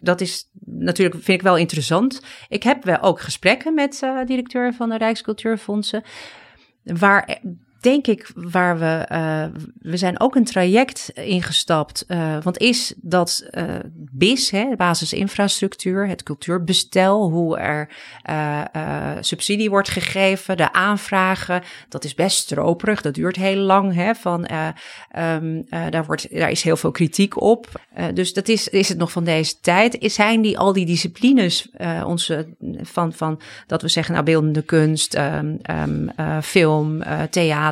Dat is natuurlijk, vind ik wel interessant. Ik heb wel ook gesprekken met directeur van de Rijkscultuurfondsen. Waar denk ik, waar we, eh, we zijn ook een traject ingestapt. eh, want is dat eh BIS, hè, basisinfrastructuur, het cultuurbestel, hoe er subsidie wordt gegeven, de aanvragen, dat is best stroperig, dat duurt heel lang. Hè, van, eh, ehm, eh, daar, wordt, daar is heel veel kritiek op. Dus dat is, is het nog van deze tijd? Is, zijn die al die disciplines onze, van, van dat we zeggen, nou, beeldende kunst, ehm, ehm, eh, film, eh,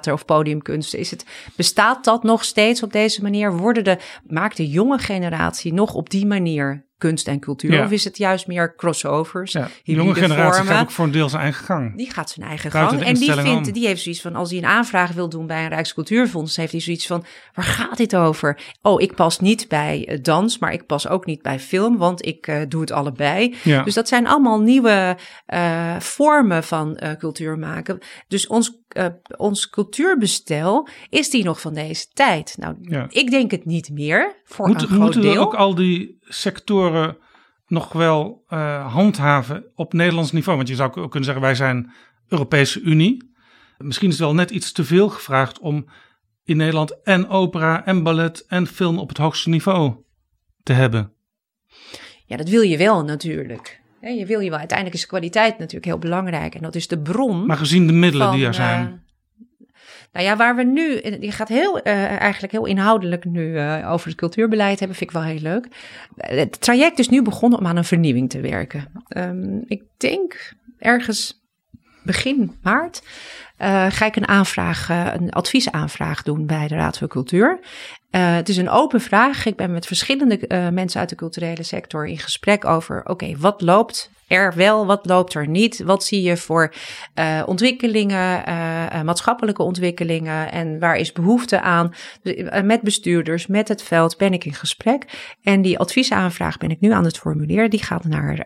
theater of podiumkunsten, is het, bestaat dat nog steeds op deze manier? Worden de, maakt de jonge generatie nog op die manier kunst en cultuur? Ja. Of is het juist meer crossovers, Ja, de jonge generatie vormen? gaat ook voor een deel zijn eigen gang. Die gaat zijn eigen Buiten gang. En die, vindt, die heeft zoiets van, als hij een aanvraag wil doen bij een Rijkscultuurfonds, heeft hij zoiets van, waar gaat dit over? Oh, ik pas niet bij eh, dans, maar ik pas ook niet bij film, want ik eh, doe het allebei. Ja. Dus dat zijn allemaal nieuwe eh, vormen van cultuur maken. Dus ons, eh, ons cultuurbestel, is die nog van deze tijd? Nou, Ja. ik denk het niet meer, voor Moet- een groot moeten we deel. ook al die sectoren nog wel eh, handhaven op Nederlands niveau? Want je zou ook kunnen zeggen, wij zijn Europese Unie. Misschien is het wel net iets te veel gevraagd om in Nederland en opera en ballet en film op het hoogste niveau te hebben. Ja, dat wil je wel natuurlijk. Je wil je wel. Uiteindelijk is de kwaliteit natuurlijk heel belangrijk. En dat is de bron. Maar gezien de middelen van, die er eh, zijn. nou ja, waar we nu, je gaat heel, eh, eigenlijk heel inhoudelijk nu eh, over het cultuurbeleid hebben, vind ik wel heel leuk. Het traject is nu begonnen om aan een vernieuwing te werken. Ehm, ik denk ergens begin maart ga ik een aanvraag, een adviesaanvraag doen bij de Raad voor Cultuur. Eh, het is een open vraag. Ik ben met verschillende eh, mensen uit de culturele sector in gesprek over, oké, wat loopt er wel, wat loopt er niet? Wat zie je voor uh, ontwikkelingen, uh, maatschappelijke ontwikkelingen en waar is behoefte aan? Dus, met bestuurders, met het veld ben ik in gesprek. En die adviesaanvraag ben ik nu aan het formuleren. Die gaat naar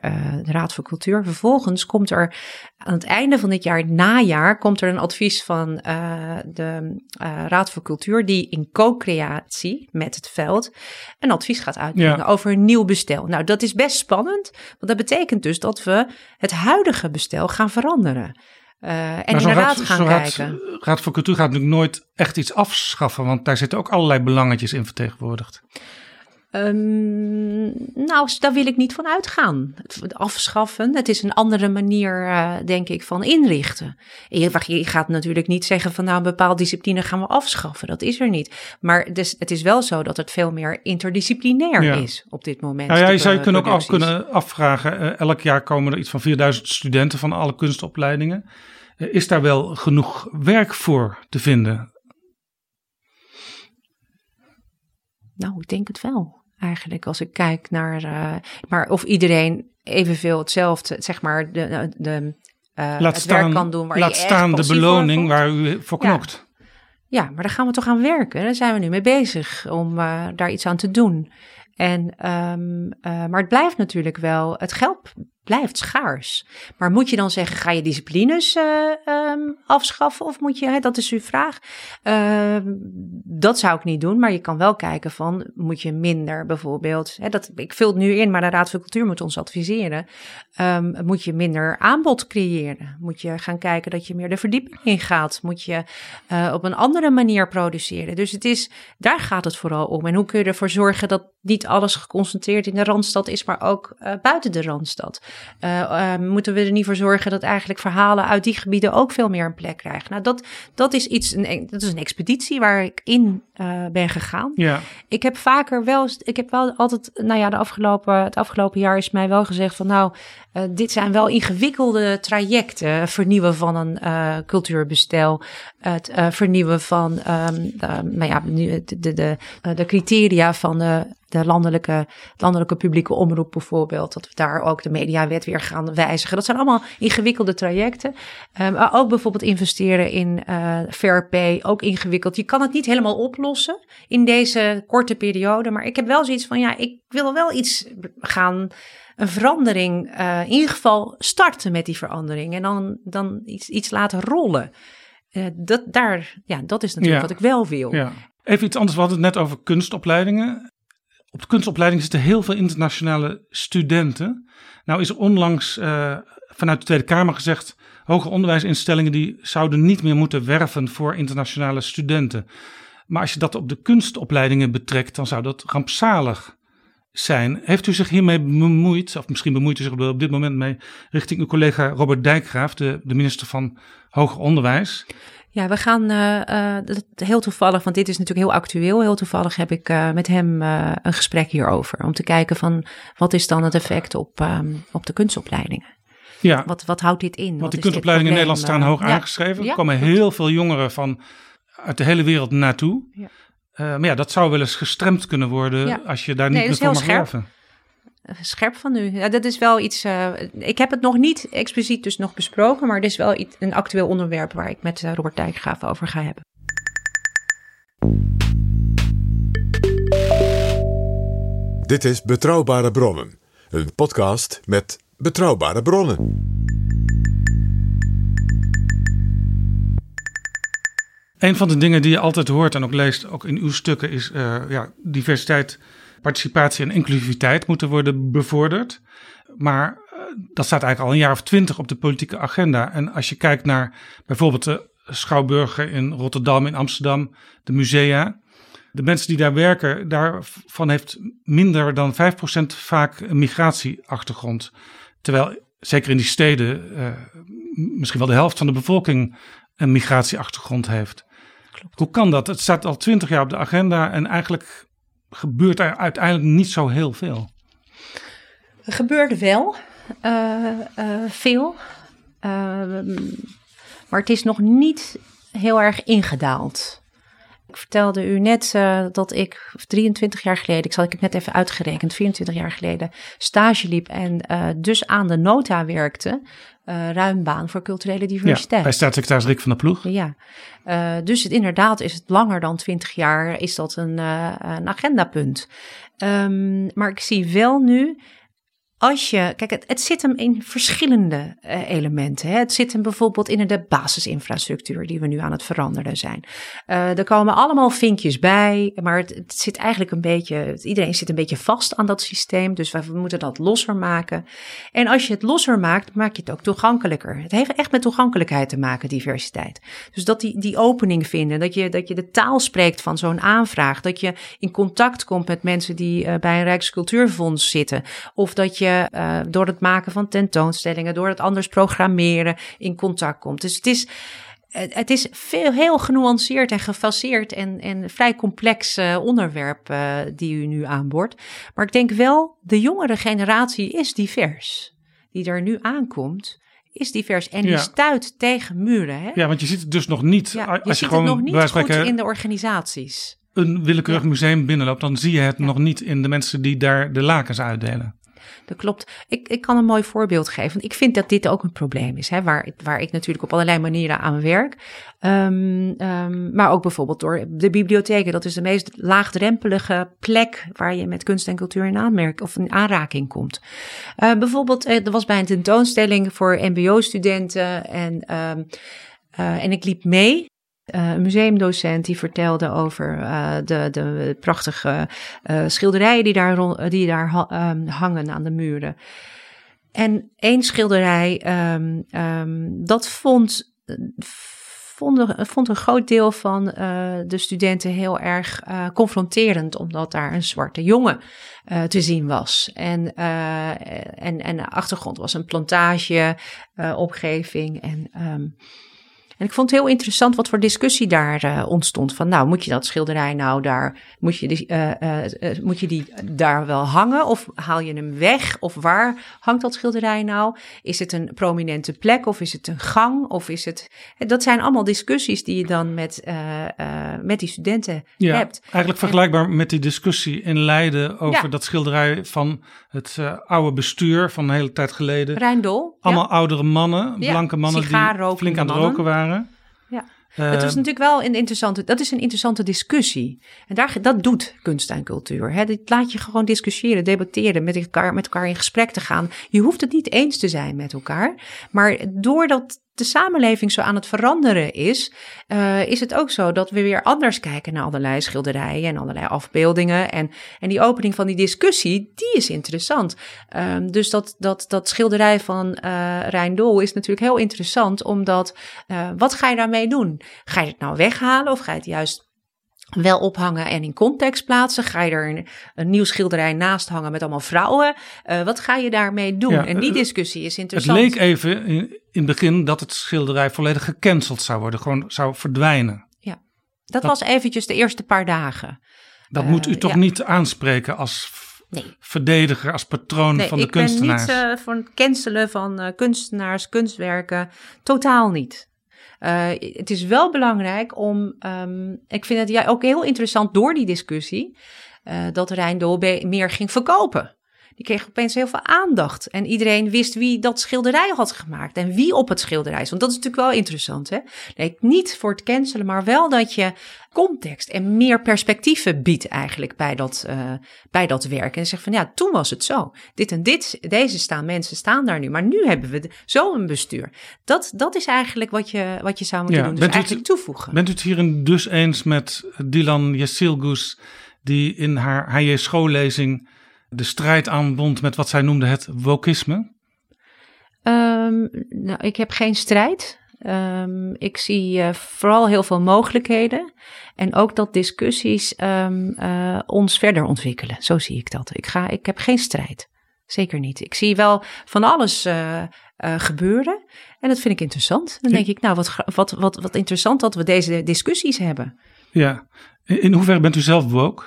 de Raad voor Cultuur. Vervolgens komt er aan het einde van dit jaar, najaar, komt er een advies van de Raad voor Cultuur, die in co-creatie met het veld een advies gaat uitbrengen over een nieuw bestel. Nou, dat is best spannend, want dat betekent dus dat we het huidige bestel gaan veranderen. Uh, en in de raad gaan kijken. Raad, raad voor Cultuur gaat natuurlijk nooit echt iets afschaffen, want daar zitten ook allerlei belangetjes in vertegenwoordigd. Um, nou, daar wil ik niet van uitgaan. Afschaffen, het is een andere manier, uh, denk ik, van inrichten. Je, je, gaat natuurlijk niet zeggen van nou, een bepaalde discipline gaan we afschaffen. Dat is er niet. Maar dus, het is wel zo dat het veel meer interdisciplinair is op dit moment. Nou ja, je zou je kunnen ook af, kunnen afvragen. Uh, elk jaar komen er iets van 4000 studenten van alle kunstopleidingen. Uh, is daar wel genoeg werk voor te vinden? Nou, ik denk het wel eigenlijk. Als ik kijk naar. Uh, maar of iedereen evenveel hetzelfde, zeg maar, de, de, uh, laat het staan, werk kan doen. Waar laat je staan de beloning waar u voor knokt. Ja. ja. maar daar gaan we toch aan werken. Daar zijn we nu mee bezig om uh, daar iets aan te doen. En, um, maar het blijft natuurlijk wel, het geld blijft schaars. Maar moet je dan zeggen, ga je disciplines uh, um, afschaffen? Of moet je, hè, dat is uw vraag. Uh, dat zou ik niet doen, maar je kan wel kijken van, moet je minder bijvoorbeeld, hè, dat, ik vul het nu in, maar de Raad voor Cultuur moet ons adviseren. Um, moet je minder aanbod creëren? Moet je gaan kijken dat je meer de verdieping ingaat? Moet je uh, op een andere manier produceren? Dus het is, daar gaat het vooral om. En hoe kun je ervoor zorgen dat niet alles geconcentreerd in de Randstad is, maar ook uh, buiten de Randstad? Uh, uh, moeten we er niet voor zorgen dat eigenlijk verhalen uit die gebieden ook veel meer een plek krijgen? Nou, dat, dat is iets, een, dat is een expeditie waar ik in uh, ben gegaan. Ja. Ik heb vaker wel, ik heb wel altijd, nou ja, de afgelopen, het afgelopen jaar is mij wel gezegd van nou, uh, dit zijn wel ingewikkelde trajecten. Vernieuwen van een uh, cultuurbestel. Het uh, vernieuwen van um, nou ja, de, de, de, de criteria van de, de landelijke, landelijke publieke omroep bijvoorbeeld. Dat we daar ook de mediawet weer gaan wijzigen. Dat zijn allemaal ingewikkelde trajecten. Um, maar ook bijvoorbeeld investeren in fair pay. Ook ingewikkeld. Je kan het niet helemaal oplossen in deze korte periode. Maar ik heb wel zoiets van ja, ik wil wel iets gaan een verandering, uh, in ieder geval starten met die verandering en dan, dan iets, iets laten rollen. Uh, dat, daar, ja, dat is natuurlijk ja. wat ik wel wil. Ja. Even iets anders, we hadden het net over kunstopleidingen. Op de kunstopleiding zitten heel veel internationale studenten. Nou is onlangs uh, vanuit de Tweede Kamer gezegd... hoger onderwijsinstellingen die zouden niet meer moeten werven voor internationale studenten. Maar als je dat op de kunstopleidingen betrekt, dan zou dat rampzalig zijn. Heeft u zich hiermee bemoeid, of misschien bemoeit u zich op dit moment mee, richting uw collega Robert Dijkgraaf, de, de minister van Hoger Onderwijs? Ja, we gaan uh, uh, heel toevallig, want dit is natuurlijk heel actueel. Heel toevallig heb ik uh, met hem een gesprek hierover. Om te kijken van wat is dan het effect op, um, op de kunstopleidingen. Ja. Wat, wat houdt dit in? Want de kunstopleidingen in Nederland staan hoog ja. aangeschreven. Ja, er komen heel veel jongeren van uit de hele wereld naartoe. Ja. Uh, maar ja, dat zou wel eens gestremd kunnen worden ja. als je daar niet nee, meer voor mag scherp. werven. Scherp van u. Ja, dat is wel iets. Uh, ik heb het nog niet expliciet dus nog besproken, maar het is wel iets, een actueel onderwerp waar ik met Robert Dijkgraaf over ga hebben. Dit is Betrouwbare Bronnen, een podcast met betrouwbare bronnen. Een van de dingen die je altijd hoort en ook leest, ook in uw stukken, is uh, ja, diversiteit, participatie en inclusiviteit moeten worden bevorderd. Maar uh, dat staat eigenlijk al een jaar of twintig op de politieke agenda. En als je kijkt naar bijvoorbeeld de schouwburgen in Rotterdam, in Amsterdam, de musea. De mensen die daar werken, daarvan heeft minder dan 5% vaak een migratieachtergrond. Terwijl zeker in die steden uh, misschien wel de helft van de bevolking een migratieachtergrond heeft. Klopt. Hoe kan dat? Het staat al twintig jaar op de agenda en eigenlijk gebeurt er uiteindelijk niet zo heel veel. Er gebeurt wel uh, uh, veel, uh, maar het is nog niet heel erg ingedaald. Ik vertelde u net uh, dat ik 23 jaar geleden, ik zal ik heb net even uitgerekend, 24 jaar geleden stage liep en uh, dus aan de nota werkte. Uh, ruim baan voor culturele diversiteit. Ja, bij staatssecretaris Rick van der Ploeg. Ja, dus het, inderdaad is het langer dan 20 jaar, is dat een, een agendapunt. Um, maar ik zie wel nu als je, kijk, het, zit hem in verschillende uh, elementen. Hè. Het zit hem bijvoorbeeld in de basisinfrastructuur die we nu aan het veranderen zijn. Uh, er komen allemaal vinkjes bij, maar het, het, zit eigenlijk een beetje, iedereen zit een beetje vast aan dat systeem, dus we, moeten dat losser maken. En als je het losser maakt, maak je het ook toegankelijker. Het heeft echt met toegankelijkheid te maken, diversiteit. Dus dat die, die opening vinden, dat je, dat je de taal spreekt van zo'n aanvraag, dat je in contact komt met mensen die uh, bij een Rijkscultuurfonds zitten, of dat je uh, door het maken van tentoonstellingen, door het anders programmeren in contact komt. Dus het is, het is veel, heel genuanceerd en gefaseerd en, en vrij complex uh, onderwerp uh, die u nu aanboort. Maar ik denk wel, de jongere generatie is divers. Die er nu aankomt, is divers en die ja. stuit tegen muren. Hè? Ja, want je ziet het dus nog niet. Ja, als je, ziet gewoon het nog niet goed in de organisaties. Een willekeurig ja. museum binnenloopt, dan zie je het nog niet in de mensen die daar de lakens uitdelen dat klopt. Ik, ik kan een mooi voorbeeld geven. Want ik vind dat dit ook een probleem is, hè, waar, waar ik natuurlijk op allerlei manieren aan werk. Um, um, maar ook bijvoorbeeld door de bibliotheken. Dat is de meest laagdrempelige plek waar je met kunst en cultuur in aanmerking of in aanraking komt. Uh, bijvoorbeeld, er was bij een tentoonstelling voor MBO-studenten en. Um, uh, en ik liep mee uh, een museumdocent die vertelde over uh, de, de prachtige uh, schilderijen die daar, die daar um, hangen aan de muren. En één schilderij, um, um, dat vond, vond, vond een groot deel van de studenten heel erg confronterend, omdat daar een zwarte jongen te zien was. En, en, en de achtergrond was een plantage, opgeving en... En ik vond het heel interessant wat voor discussie daar uh, ontstond. Van nou, moet je dat schilderij nou daar, moet je, die, uh, uh, moet je die daar wel hangen? Of haal je hem weg? Of waar hangt dat schilderij nou? Is het een prominente plek of is het een gang? Of is het. Dat zijn allemaal discussies die je dan met, met die studenten ja, hebt. Eigenlijk vergelijkbaar en, met die discussie in Leiden over ja. dat schilderij van het oude bestuur van een hele tijd geleden. Rijndol. Allemaal ja. oudere mannen, blanke mannen die flink aan het roken waren. Ja. Uh, het is natuurlijk wel een interessante, dat is een interessante discussie. En daar, dat doet kunst en cultuur. Hè? Dat laat je gewoon discussiëren, debatteren, met elkaar, met elkaar in gesprek te gaan. Je hoeft het niet eens te zijn met elkaar. Maar doordat de samenleving zo aan het veranderen is, uh, is het ook zo dat we weer anders kijken naar allerlei schilderijen en allerlei afbeeldingen. En, en die opening van die discussie, die is interessant. Um, dus dat, dat, dat schilderij van uh, Rijndol is natuurlijk heel interessant, omdat uh, wat ga je daarmee doen? Ga je het nou weghalen of ga je het juist wel ophangen en in context plaatsen? Ga je er een, een nieuw schilderij naast hangen met allemaal vrouwen? Uh, wat ga je daarmee doen? Ja, en die discussie is interessant. Het leek even in, in het begin dat het schilderij volledig gecanceld zou worden, gewoon zou verdwijnen. Ja, dat, dat was eventjes de eerste paar dagen. Dat uh, moet u toch ja. niet aanspreken als nee. verdediger, als patroon nee, van de kunstenaars? ik ben niet uh, voor het cancelen van kunstenaars, kunstwerken. Totaal niet. Uh, het is wel belangrijk om, um, ik vind het ja, ook heel interessant door die discussie, uh, dat Rijndol meer ging verkopen. Die kreeg opeens heel veel aandacht. En iedereen wist wie dat schilderij had gemaakt. En wie op het schilderij is. Want dat is natuurlijk wel interessant. Hè? Nee, niet voor het cancelen, maar wel dat je context en meer perspectieven biedt eigenlijk bij dat, uh, bij dat werk. En zegt van ja, toen was het zo. Dit en dit, deze staan, mensen staan daar nu. Maar nu hebben we zo een bestuur. Dat, dat is eigenlijk wat je, wat je zou moeten ja, doen. Dus eigenlijk het, toevoegen. Bent u het hierin dus eens met Dylan Jessilgus, die in haar HJ schoollezing de strijd aanbond met wat zij noemde het wokisme? Um, nou, ik heb geen strijd. Um, ik zie uh, vooral heel veel mogelijkheden. En ook dat discussies um, uh, ons verder ontwikkelen. Zo zie ik dat. Ik, ga, ik heb geen strijd. Zeker niet. Ik zie wel van alles uh, gebeuren. En dat vind ik interessant. Dan denk ik, nou, wat, wat, wat, wat interessant dat we deze discussies hebben. Ja. In hoeverre bent u zelf woke?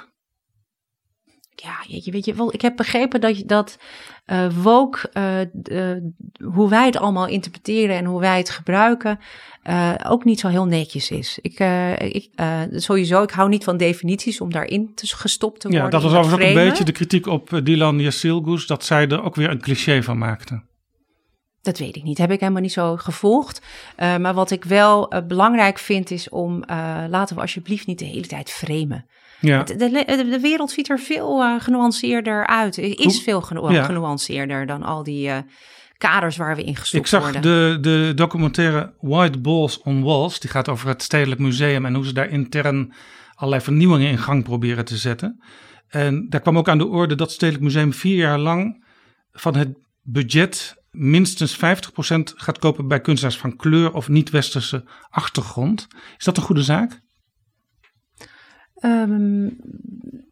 Ja, jeetje, weet je wel, ik heb begrepen dat, je- dat eh woke, eh, de- hoe wij het allemaal interpreteren en hoe wij het gebruiken, eh, ook niet zo heel netjes is. Ik, eh, ik, eh, sowieso, ik hou niet van definities om daarin te, gestopt te worden. Ja, dat was overigens ook een beetje de kritiek op eh, Dylan Yassilgus, dat zij er ook weer een cliché van maakte. Dat weet ik niet. Heb ik helemaal niet zo gevolgd. Eh, maar wat ik wel eh, belangrijk vind is om, eh, laten we alsjeblieft niet de hele tijd framen. Ja, De, de, de wereld ziet er veel eh, genuanceerder uit. Is Hoe- veel genu- Ja. genuanceerder dan al die eh, kaders waar we in gestopt ik zag worden. de, de documentaire White Balls on Walls, die gaat over het Stedelijk Museum en hoe ze daar intern allerlei vernieuwingen in gang proberen te zetten. En daar kwam ook aan de orde dat het Stedelijk Museum vier jaar lang van het budget minstens 50% gaat kopen bij kunstenaars van kleur of niet-westerse achtergrond. Is dat een goede zaak? Um.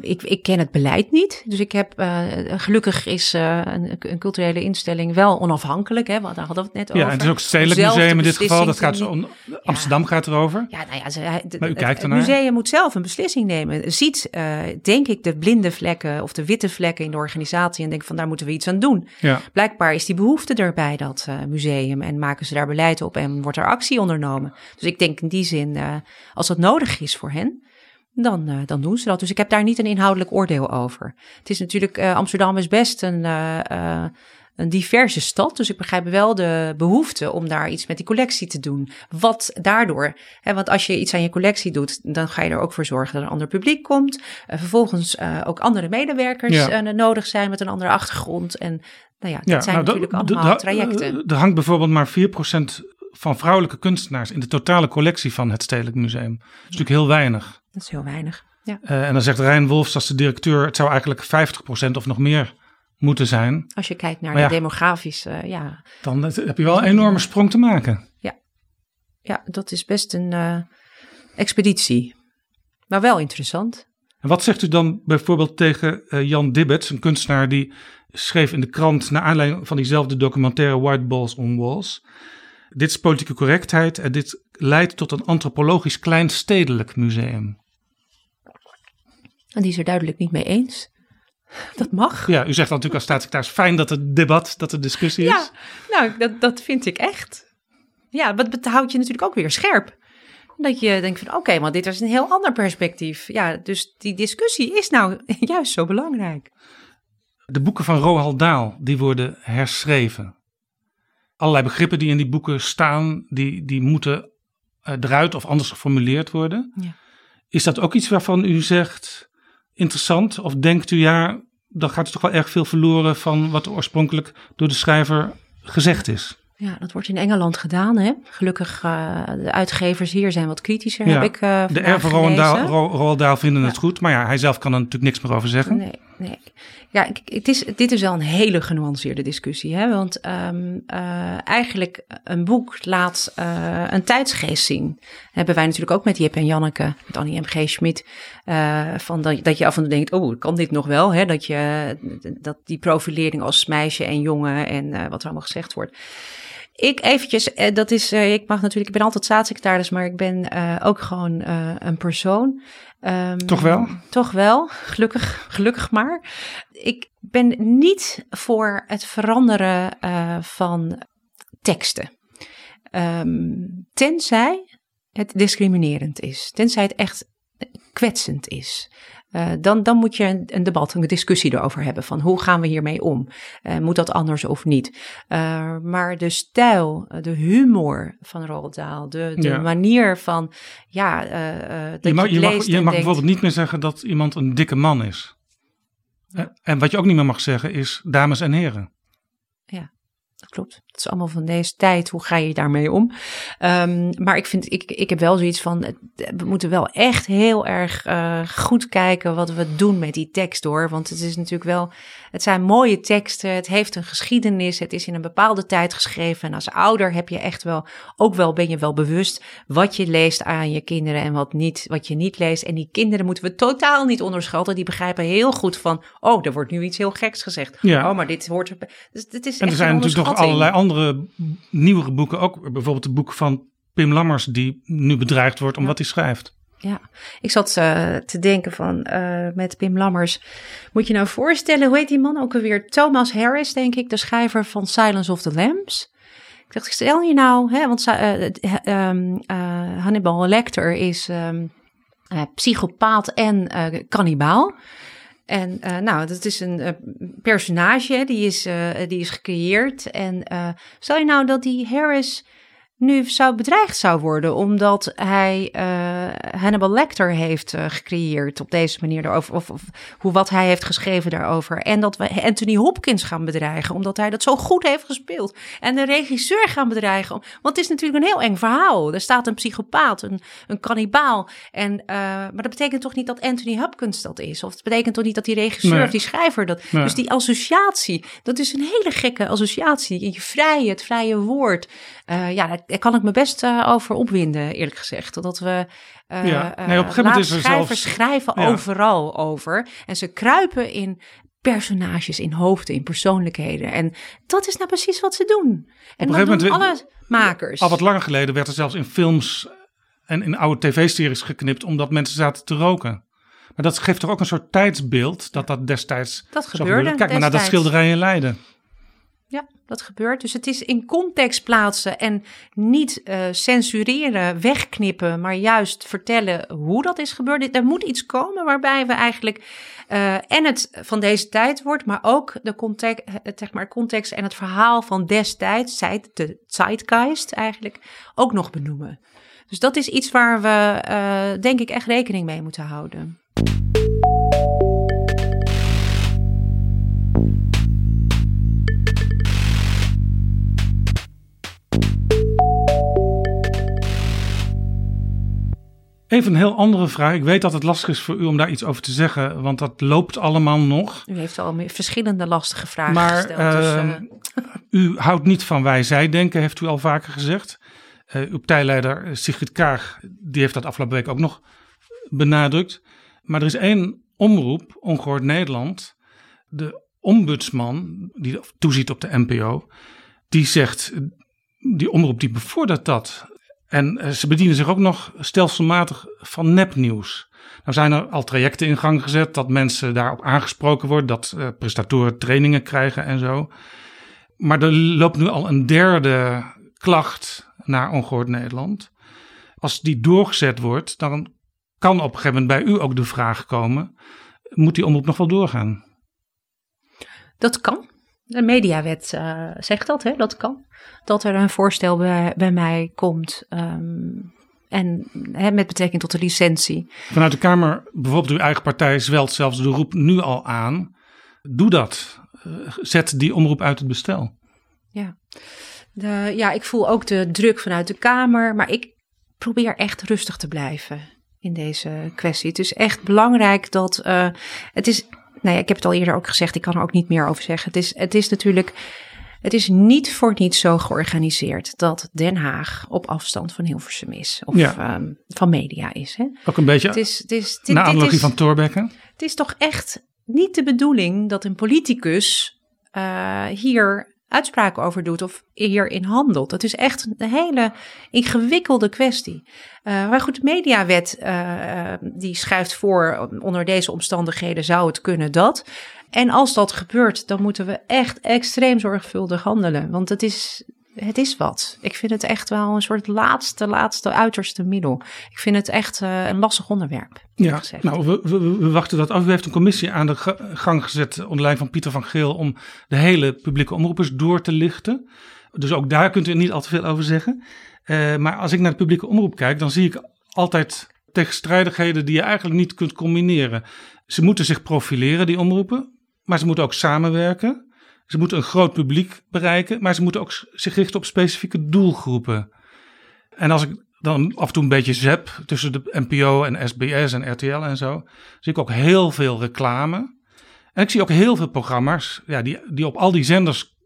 Ik, ik ken het beleid niet. Dus ik heb, eh, gelukkig is eh, een, een culturele instelling wel onafhankelijk. Hè, want daar hadden we het net over. Ja, het is ook het Stedelijk Museum in dit geval. Dat gaat zo om, Amsterdam gaat erover. Ja, nou ja, ze, Maar u het, kijkt het ernaar. museum moet zelf een beslissing nemen. Ziet, eh, denk ik, de blinde vlekken of de witte vlekken in de organisatie en denkt van daar moeten we iets aan doen. Ja. Blijkbaar is die behoefte er bij dat eh, museum en maken ze daar beleid op en wordt er actie ondernomen. Dus ik denk in die zin, eh, als dat nodig is voor hen, dan, eh, dan doen ze dat. Dus ik heb daar niet een inhoudelijk oordeel over. Het is natuurlijk, eh, Amsterdam is best een, eh, een diverse stad. Dus ik begrijp wel de behoefte om daar iets met die collectie te doen. Wat daardoor, hè, want als je iets aan je collectie doet, dan ga je er ook voor zorgen dat er een ander publiek komt. Vervolgens ook andere medewerkers Ja. nodig zijn met een andere achtergrond. En nou ja, dat Ja, zijn nou, natuurlijk allemaal trajecten. Er hangt bijvoorbeeld maar 4% van vrouwelijke kunstenaars in de totale collectie van het Stedelijk Museum. Dat is natuurlijk heel weinig. Dat is heel weinig. Ja. Eh, en dan zegt Rijn Wolfs als de directeur, het zou eigenlijk 50% of nog meer moeten zijn. Als je kijkt naar Maar ja. de demografische, eh, ja, Dan heb je wel een enorme sprong te maken. ja, dat is best een eh, expeditie. Maar wel interessant. En wat zegt u dan bijvoorbeeld tegen eh, Jan Dibbets, een kunstenaar die schreef in de krant naar aanleiding van diezelfde documentaire White Balls on Walls. Dit is politieke correctheid en dit leidt tot een antropologisch kleinstedelijk museum. En die is er duidelijk niet mee eens. Dat mag. Ja, u zegt dan natuurlijk als staatssecretaris fijn dat het debat, dat er discussie is. Ja, nou, dat, dat vind ik echt. Ja, dat houdt je natuurlijk ook weer scherp. Dat je denkt van, oké, maar dit is een heel ander perspectief. Ja, dus die discussie is nou juist zo belangrijk. De boeken van Roald Dahl, die worden herschreven. Allerlei begrippen die in die boeken staan, die, die moeten eruit of anders geformuleerd worden. Ja. Is dat ook iets waarvan u zegt interessant? Of denkt u, ja, dan gaat er toch wel erg veel verloren van wat oorspronkelijk door de schrijver gezegd is? Ja, dat wordt in Engeland gedaan, hè. Gelukkig, eh, de uitgevers hier zijn wat kritischer, Ja, heb ik eh De erven Roald vinden het goed, maar ja, hij zelf kan er natuurlijk niks meer over zeggen. Nee, nee. Ja, het is, dit is wel een hele genuanceerde discussie. Hè? Want ehm, eh, eigenlijk een boek laat eh, een tijdsgeest zien. hebben wij natuurlijk ook met Jip en Janneke, met Annie M.G. Schmid. eh, van dat, dat je af en toe denkt, oh, kan dit nog wel? Hè? Dat, je, dat die profilering als meisje en jongen en wat er allemaal gezegd wordt. Ik eventjes, eh, dat is, eh, ik mag natuurlijk, ik ben altijd staatssecretaris, maar ik ben eh, ook gewoon een persoon. Ehm, Toch wel? Toch wel, gelukkig, gelukkig maar. Ik ben niet voor het veranderen van teksten. Ehm, tenzij het discriminerend is, tenzij het echt kwetsend is. Eh, dan, dan moet je een, een debat, een discussie erover hebben van hoe gaan we hiermee om? Eh, moet dat anders of niet? Eh, maar de stijl, de humor van Roald Dahl, de, de Ja. manier van, ja, dat Je mag, je, je mag, je mag denkt, bijvoorbeeld niet meer zeggen dat iemand een dikke man is. En wat je ook niet meer mag zeggen is dames en heren. Dat klopt. Het is allemaal van deze tijd. Hoe ga je daarmee om? Ehm, maar ik, vind, ik, ik heb wel zoiets van. het- We moeten wel echt heel erg eh, goed kijken wat we doen met die tekst hoor. Want het is natuurlijk wel. Het zijn mooie teksten. Het heeft een geschiedenis. Het is in een bepaalde tijd geschreven. En als ouder heb je echt wel. Ook wel ben je wel bewust wat je leest aan je kinderen en wat, niet, wat je niet leest. En die kinderen moeten we totaal niet onderschatten. Die begrijpen heel goed van. Oh, er wordt nu iets heel geks gezegd. Ja. Oh, maar dit hoort erbij. Dus het is En er zijn natuurlijk nog allerlei andere nieuwere boeken. Ook bijvoorbeeld het boek van Pim Lammers, die nu bedreigd wordt om wat hij schrijft. Ja, ik zat uh, te denken van uh, met Pim Lammers. Moet je nou voorstellen, hoe heet die man ook alweer? Thomas Harris, denk ik, de schrijver van Silence of the Lambs. Ik dacht, stel je nou, hè, want uh, um, Hannibal Lecter is um, psychopaat en kannibaal. En uh, nou, dat is een uh, personage, die is, uh, die is gecreëerd. En stel je nou dat die Harris nu zou bedreigd zou worden omdat hij uh, Hannibal Lecter heeft uh, gecreëerd op deze manier daarover, of, of, hoe wat hij heeft geschreven daarover. En dat we Anthony Hopkins gaan bedreigen omdat hij dat zo goed heeft gespeeld. En de regisseur gaan bedreigen, want het is natuurlijk een heel eng verhaal. Er staat een psychopaat, een, een kannibaal. En, uh, maar dat betekent toch niet dat Anthony Hopkins dat is? Of het betekent toch niet dat die regisseur nee. of die schrijver dat... Nee. Dus die associatie, dat is een hele gekke associatie. Je vrije, het vrije woord. Ja, daar kan ik me best uh, over opwinden, eerlijk gezegd. Dat we uh, ja. nee, op een gegeven moment is er schrijvers zelfs... schrijven ja. overal over. En ze kruipen in personages, in hoofden, in persoonlijkheden. En dat is nou precies wat ze doen. En op een gegeven moment, alle makers. Al wat langer geleden werd er zelfs in films en in oude tv-series geknipt... omdat mensen zaten te roken. Maar dat geeft toch ook een soort tijdsbeeld dat dat destijds dat gebeurde. Kijk maar naar dat schilderij in Leiden. Ja, dat gebeurt. Dus het is in context plaatsen en niet uh, censureren, wegknippen, maar juist vertellen hoe dat is gebeurd. Er moet iets komen waarbij we eigenlijk uh, en het van deze tijd wordt, maar ook de context, zeg maar, context en het verhaal van destijds, de zeitgeist eigenlijk, ook nog benoemen. Dus dat is iets waar we, denk ik, echt rekening mee moeten houden. Even een heel andere vraag. Ik weet dat het lastig is voor u om daar iets over te zeggen, want dat loopt allemaal nog. U heeft al verschillende lastige vragen maar, gesteld. Maar dus, uh... u houdt niet van wij-zij-denken, heeft u al vaker gezegd. Uh, uw partijleider Sigrid Kaag, die heeft dat afgelopen week ook nog benadrukt. Maar er is één omroep, Ongehoord Nederland, de ombudsman die toeziet op de NPO, die zegt, die omroep die bevordert dat. En eh, ze bedienen zich ook nog stelselmatig van nepnieuws. Nou zijn er al trajecten in gang gezet dat mensen daarop aangesproken worden, dat uh, prestatoren trainingen krijgen en zo. Maar er loopt nu al een derde klacht naar Ongehoord Nederland. Als die doorgezet wordt, dan kan op een gegeven moment bij u ook de vraag komen: moet die omroep nog wel doorgaan? Dat kan. De mediawet uh, zegt dat, hè? dat kan. Dat er een voorstel bij, bij mij komt. Um, en hè, met betrekking tot de licentie. Vanuit de Kamer, bijvoorbeeld uw eigen partij, zwelt zelfs de roep nu al aan. Doe dat. Uh, zet die omroep uit het bestel. Ja. De, ja, ik voel ook de druk vanuit de Kamer. Maar ik probeer echt rustig te blijven in deze kwestie. Het is echt belangrijk dat. Uh, het is nou ja, ik heb het al eerder ook gezegd, ik kan er ook niet meer over zeggen. Het is, het is natuurlijk, het is niet voor niets zo georganiseerd dat Den Haag op afstand van Hilversum is. Of ja. um, van media is. Hè? Ook een beetje het is, het is, dit, naar analogie van Thorbecke. Het is toch echt niet de bedoeling dat een politicus uh, hier uitspraken over doet of hierin handelt. Het is echt een hele ingewikkelde kwestie. Uh, maar goed, de mediawet uh, die schrijft voor, onder deze omstandigheden zou het kunnen dat. En als dat gebeurt, dan moeten we echt extreem zorgvuldig handelen. Want het is, het is wat. Ik vind het echt wel een soort laatste, laatste, uiterste middel. Ik vind het echt uh, een lastig onderwerp. Ja, nou, we, we, we, wachten dat af. U heeft een commissie aan de gang gezet onder leiding van Pieter van Geel om de hele publieke omroepers door te lichten. Dus ook daar kunt u niet al te veel over zeggen. Uh, maar als ik naar de publieke omroep kijk, dan zie ik altijd tegenstrijdigheden die je eigenlijk niet kunt combineren. Ze moeten zich profileren, die omroepen, maar ze moeten ook samenwerken. Ze moeten een groot publiek bereiken, maar ze moeten ook zich richten op specifieke doelgroepen. En als ik dan af en toe een beetje zep tussen de NPO en SBS en RTL en zo, zie ik ook heel veel reclame. En ik zie ook heel veel programma's ja, die, die op al die zenders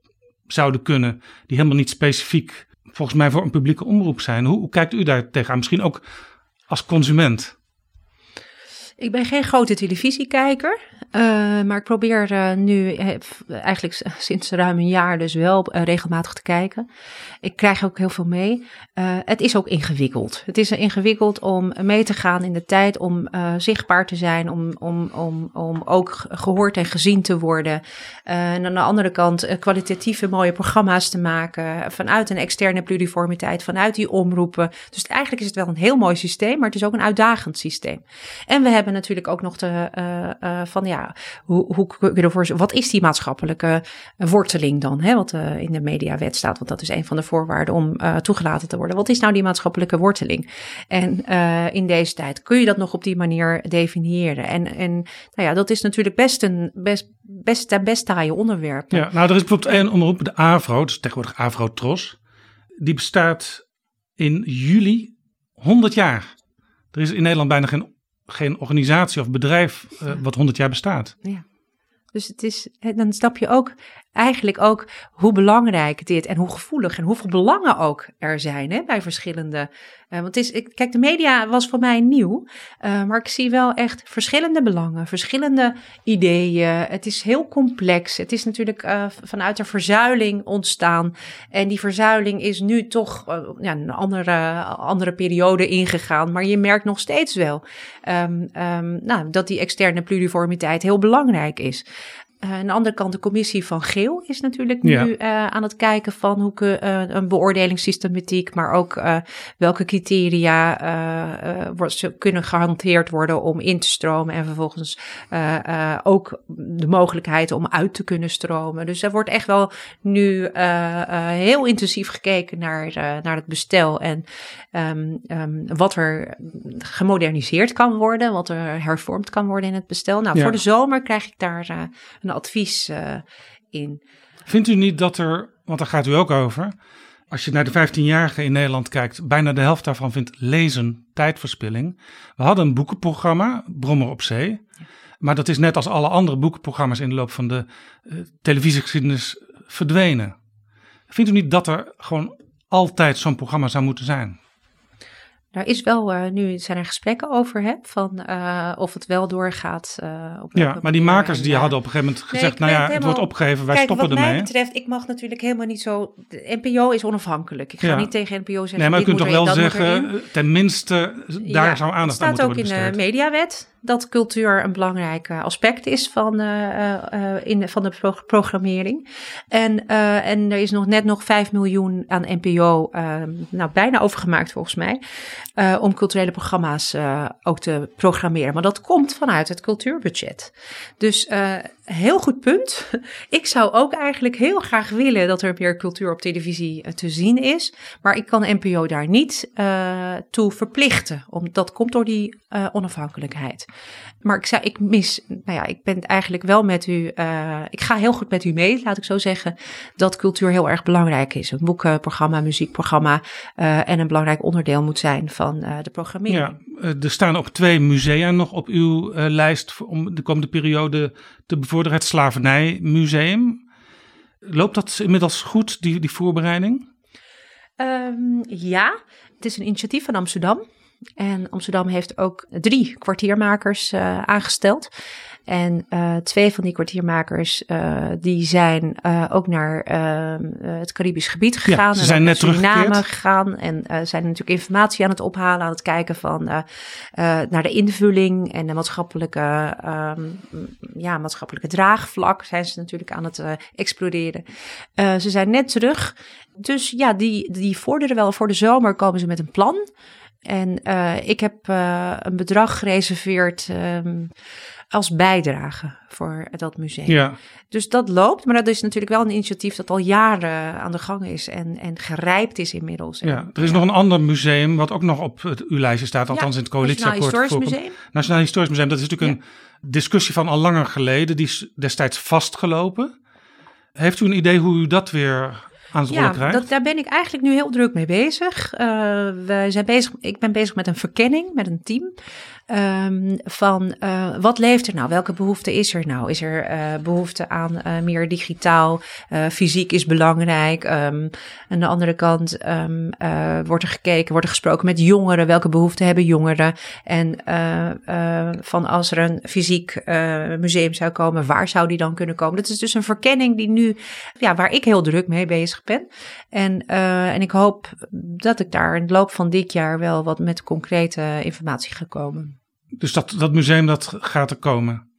zouden kunnen, die helemaal niet specifiek volgens mij voor een publieke omroep zijn. Hoe, hoe kijkt u daar tegenaan? Misschien ook als consument? Ik ben geen grote televisiekijker. Uh, maar ik probeer uh, nu uh, eigenlijk sinds ruim een jaar dus wel regelmatig te kijken. Ik krijg ook heel veel mee. het is ook ingewikkeld. Het is ingewikkeld om mee te gaan in de tijd, om zichtbaar te zijn, om, om, om, om ook gehoord en gezien te worden. en aan de andere kant kwalitatieve mooie programma's te maken vanuit een externe pluriformiteit, vanuit die omroepen. Dus eigenlijk is het wel een heel mooi systeem, maar het is ook een uitdagend systeem. En we hebben natuurlijk ook nog de van ja hoe, kun je ervoor Wat is die maatschappelijke worteling dan? Hè, wat uh, in de mediawet staat, want dat is een van de voorwaarden om toegelaten te worden. Wat is nou die maatschappelijke worteling? En in deze tijd kun je dat nog op die manier definiëren. En, en nou ja, dat is natuurlijk best een best, best, best taaie onderwerp. Ja, nou, er is bijvoorbeeld één onderroep, de AVRO, dus tegenwoordig AVRO-TROS. Die bestaat in juli 100 jaar. Er is in Nederland bijna geen geen organisatie of bedrijf uh, wat 100 jaar bestaat. Ja. Dus het is, dan snap je ook eigenlijk ook hoe belangrijk dit en hoe gevoelig en hoeveel belangen ook er zijn hè, bij verschillende. Uh, want is, kijk, de media was voor mij nieuw, uh, maar ik zie wel echt verschillende belangen, verschillende ideeën. Het is heel complex. Het is natuurlijk uh, vanuit de verzuiling ontstaan. En die verzuiling is nu toch ja, een andere, andere periode ingegaan. Maar je merkt nog steeds wel um, um, nou, dat die externe pluriformiteit heel belangrijk is. Uh, aan de andere kant, de commissie van Geel is natuurlijk nu ja. uh, aan het kijken van hoe uh, een beoordelingssystematiek, maar ook welke criteria kunnen gehanteerd worden om in te stromen en vervolgens ook de mogelijkheid om uit te kunnen stromen. Dus er wordt echt wel nu heel intensief gekeken naar, naar het bestel en um, um, wat er gemoderniseerd kan worden, wat er hervormd kan worden in het bestel. Nou, ja. voor de zomer krijg ik daar een advies uh, in. Vindt u niet dat er, want daar gaat u ook over, als je naar de 15-jarigen in Nederland kijkt, bijna de helft daarvan vindt lezen tijdverspilling. We hadden een boekenprogramma, Brommer op Zee. Maar dat is net als alle andere boekenprogramma's in de loop van de uh, televisiegeschiedenis verdwenen. Vindt u niet dat er gewoon altijd zo'n programma zou moeten zijn? Daar is wel, uh, nu zijn er gesprekken over, hè, van uh, of het wel doorgaat. Uh, op ja, maar die makers die hadden op een gegeven moment gezegd, nee, nou ja, het wordt opgegeven, wij kijk, stoppen ermee. wat mij betreft, ik mag natuurlijk helemaal niet zo, de NPO is onafhankelijk. Ik ga ja. niet tegen NPO zeggen, Nee, maar u kunt toch wel zeggen, tenminste, daar ja, zou aandacht aan moeten worden Het staat ook in de mediawet dat cultuur een belangrijk aspect is van, uh, in, van de pro programmering. En, en er is nog net nog 5 miljoen aan NPO, nou bijna overgemaakt volgens mij, om culturele programma's ook te programmeren. Maar dat komt vanuit het cultuurbudget. Dus heel goed punt. Ik zou ook eigenlijk heel graag willen dat er meer cultuur op televisie te zien is. Maar ik kan NPO daar niet toe verplichten. Om, dat komt door die onafhankelijkheid. Maar ik zei, ik mis, nou ja, ik ben eigenlijk wel met u, ik ga heel goed met u mee, laat ik zo zeggen, dat cultuur heel erg belangrijk is. Een boekenprogramma, muziekprogramma en een belangrijk onderdeel moet zijn van de programmering. Ja, er staan ook twee musea nog op uw lijst om de komende periode te bevorderen. Het Slavernijmuseum. Loopt dat inmiddels goed, die, die voorbereiding? Um, ja, het is een initiatief van Amsterdam. En Amsterdam heeft ook drie kwartiermakers uh, aangesteld. En uh, twee van die kwartiermakers uh, die zijn ook naar het Caribisch gebied gegaan. Ja, ze zijn net Suriname gegaan en zijn natuurlijk informatie aan het ophalen, aan het kijken van naar de invulling en de maatschappelijke, um, ja, maatschappelijke draagvlak zijn ze natuurlijk aan het exploreren. ze zijn net terug. Dus ja, die, die vorderen wel. Voor de zomer komen ze met een plan. En uh, ik heb uh, een bedrag gereserveerd um, als bijdrage voor dat museum. Ja. Dus dat loopt, maar dat is natuurlijk wel een initiatief dat al jaren aan de gang is en, en gerijpt is inmiddels. Ja, er is nog een ander museum wat ook nog op het, uw lijstje staat, althans ja, in het coalitieakkoord. Nationaal Historisch Museum. Nationaal Historisch Museum, dat is natuurlijk een discussie van al langer geleden, die is destijds vastgelopen. Heeft u een idee hoe u dat weer aan het rollen Ja, krijgt? dat, daar ben ik eigenlijk nu heel druk mee bezig. Uh, we zijn bezig. Ik ben bezig met een verkenning met een team. Um, van uh, wat leeft er nou? Welke behoefte is er nou? Is er uh, behoefte aan uh, meer digitaal? fysiek is belangrijk. Um, aan de andere kant um, wordt er gekeken, wordt er gesproken met jongeren. Welke behoeften hebben jongeren? En van als er een fysiek museum zou komen, waar zou die dan kunnen komen? Dat is dus een verkenning die nu, ja, waar ik heel druk mee bezig ben. En, en ik hoop dat ik daar in de loop van dit jaar wel wat met concrete informatie ga komen. Dus dat, dat museum dat gaat er komen?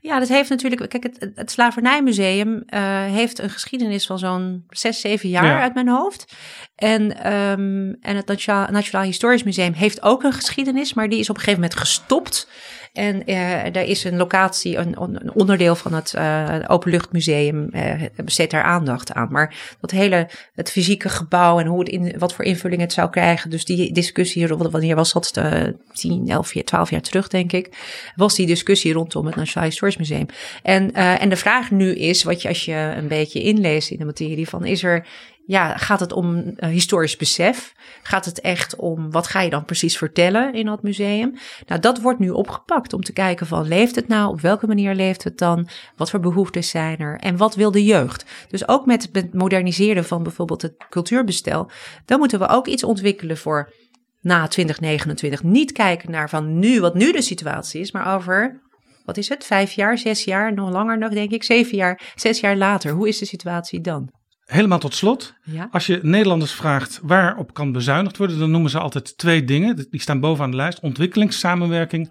Ja, dat heeft natuurlijk. Kijk, het, het Slavernijmuseum uh, heeft een geschiedenis van zo'n zes, zeven jaar ja. uit mijn hoofd. En, um, en het Nationaal, Nationaal Historisch Museum heeft ook een geschiedenis, maar die is op een gegeven moment gestopt. En uh, daar is een locatie, een, een onderdeel van het uh, Openluchtmuseum, uh, besteedt daar aandacht aan. Maar dat hele, het fysieke gebouw en hoe het in, wat voor invulling het zou krijgen. Dus die discussie, wanneer was dat, uh, 10, 11, 12 jaar terug denk ik, was die discussie rondom het Nationaal Historisch Museum. En, en de vraag nu is, wat je als je een beetje inleest in de materie van, is er ja, gaat het om uh, historisch besef? Gaat het echt om wat ga je dan precies vertellen in dat museum? Nou, dat wordt nu opgepakt om te kijken van leeft het nou? Op welke manier leeft het dan? Wat voor behoeftes zijn er? En wat wil de jeugd? Dus ook met het moderniseren van bijvoorbeeld het cultuurbestel, dan moeten we ook iets ontwikkelen voor na 2029. Niet kijken naar van nu, wat nu de situatie is, maar over wat is het? Vijf jaar, zes jaar, nog langer nog, denk ik, zeven jaar, zes jaar later. Hoe is de situatie dan? Helemaal tot slot. Ja. Als je Nederlanders vraagt waarop kan bezuinigd worden, dan noemen ze altijd twee dingen. Die staan bovenaan de lijst: ontwikkelingssamenwerking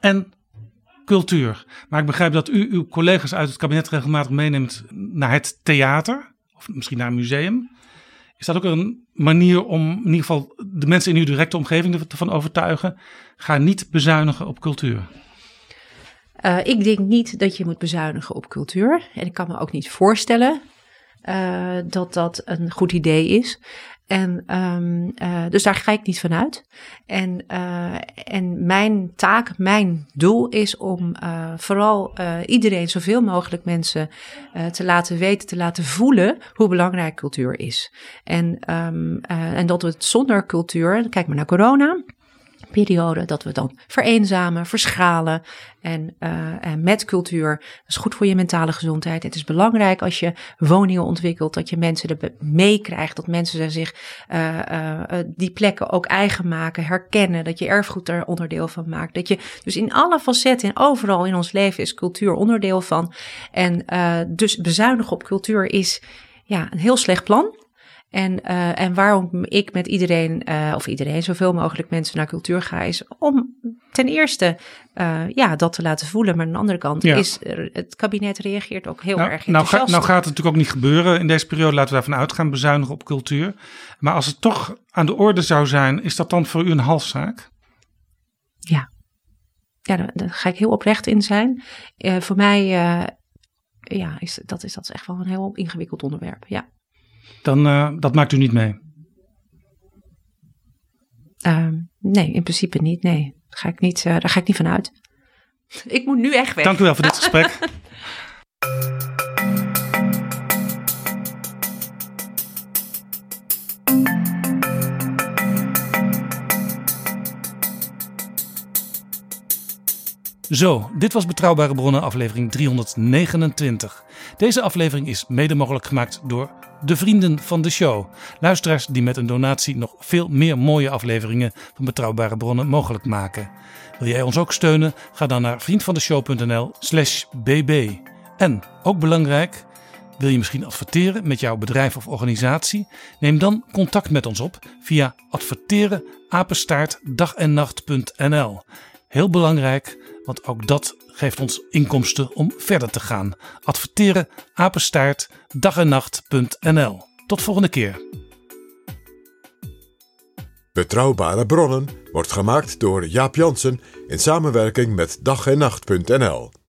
en cultuur. Maar ik begrijp dat u uw collega's uit het kabinet regelmatig meeneemt naar het theater, of misschien naar een museum. Is dat ook een manier om in ieder geval de mensen in uw directe omgeving ervan overtuigen? Ga niet bezuinigen op cultuur. Uh, ik denk niet dat je moet bezuinigen op cultuur. En ik kan me ook niet voorstellen uh, dat dat een goed idee is. En um, uh, dus daar ga ik niet van uit. En, uh, en mijn taak, mijn doel is om vooral iedereen, zoveel mogelijk mensen te laten weten, te laten voelen hoe belangrijk cultuur is. En, um, en dat we het zonder cultuur, kijk maar naar corona periode dat we dan vereenzamen, verschalen en, uh, en met cultuur. Dat is goed voor je mentale gezondheid. Het is belangrijk als je woningen ontwikkelt, dat je mensen er meekrijgt, dat mensen zich uh, die plekken ook eigen maken, herkennen, dat je erfgoed er onderdeel van maakt. Dat je dus in alle facetten en overal in ons leven is cultuur onderdeel van. En dus bezuinigen op cultuur is ja, een heel slecht plan. En, uh, en waarom ik met iedereen, uh, of iedereen, zoveel mogelijk mensen naar cultuur ga, is om ten eerste uh, ja, dat te laten voelen. Maar aan de andere kant Ja. is het kabinet reageert ook heel Nou, erg nou, ga- enthousiast. nou gaat het natuurlijk ook niet gebeuren in deze periode. Laten we daarvan uitgaan, bezuinigen op cultuur. Maar als het toch aan de orde zou zijn, is dat dan voor u een halszaak? Ja, daar, daar ga ik heel oprecht in zijn. Eh, voor mij eh, ja, is dat, is dat echt wel een heel ingewikkeld onderwerp. Ja. Dan, eh, dat maakt u niet mee. Ehm, nee, in principe niet. Nee, daar ga ik niet, eh, daar ga ik niet van uit. Ik moet nu echt weg. Dank u wel voor dit gesprek. Zo, dit was Betrouwbare Bronnen, aflevering 329. Deze aflevering is mede mogelijk gemaakt door de vrienden van de show. Luisteraars die met een donatie nog veel meer mooie afleveringen van Betrouwbare Bronnen mogelijk maken. Wil jij ons ook steunen? Ga dan naar vriendvandeshow.nl/slash bb. En ook belangrijk. Wil je misschien adverteren met jouw bedrijf of organisatie? Neem dan contact met ons op via adverteren apenstaartdagennacht.nl. Heel belangrijk, want ook dat geeft ons inkomsten om verder te gaan. Adverteren apenstaart dagennacht.nl. Tot volgende keer. Betrouwbare bronnen wordt gemaakt door Jaap Jansen in samenwerking met dag en.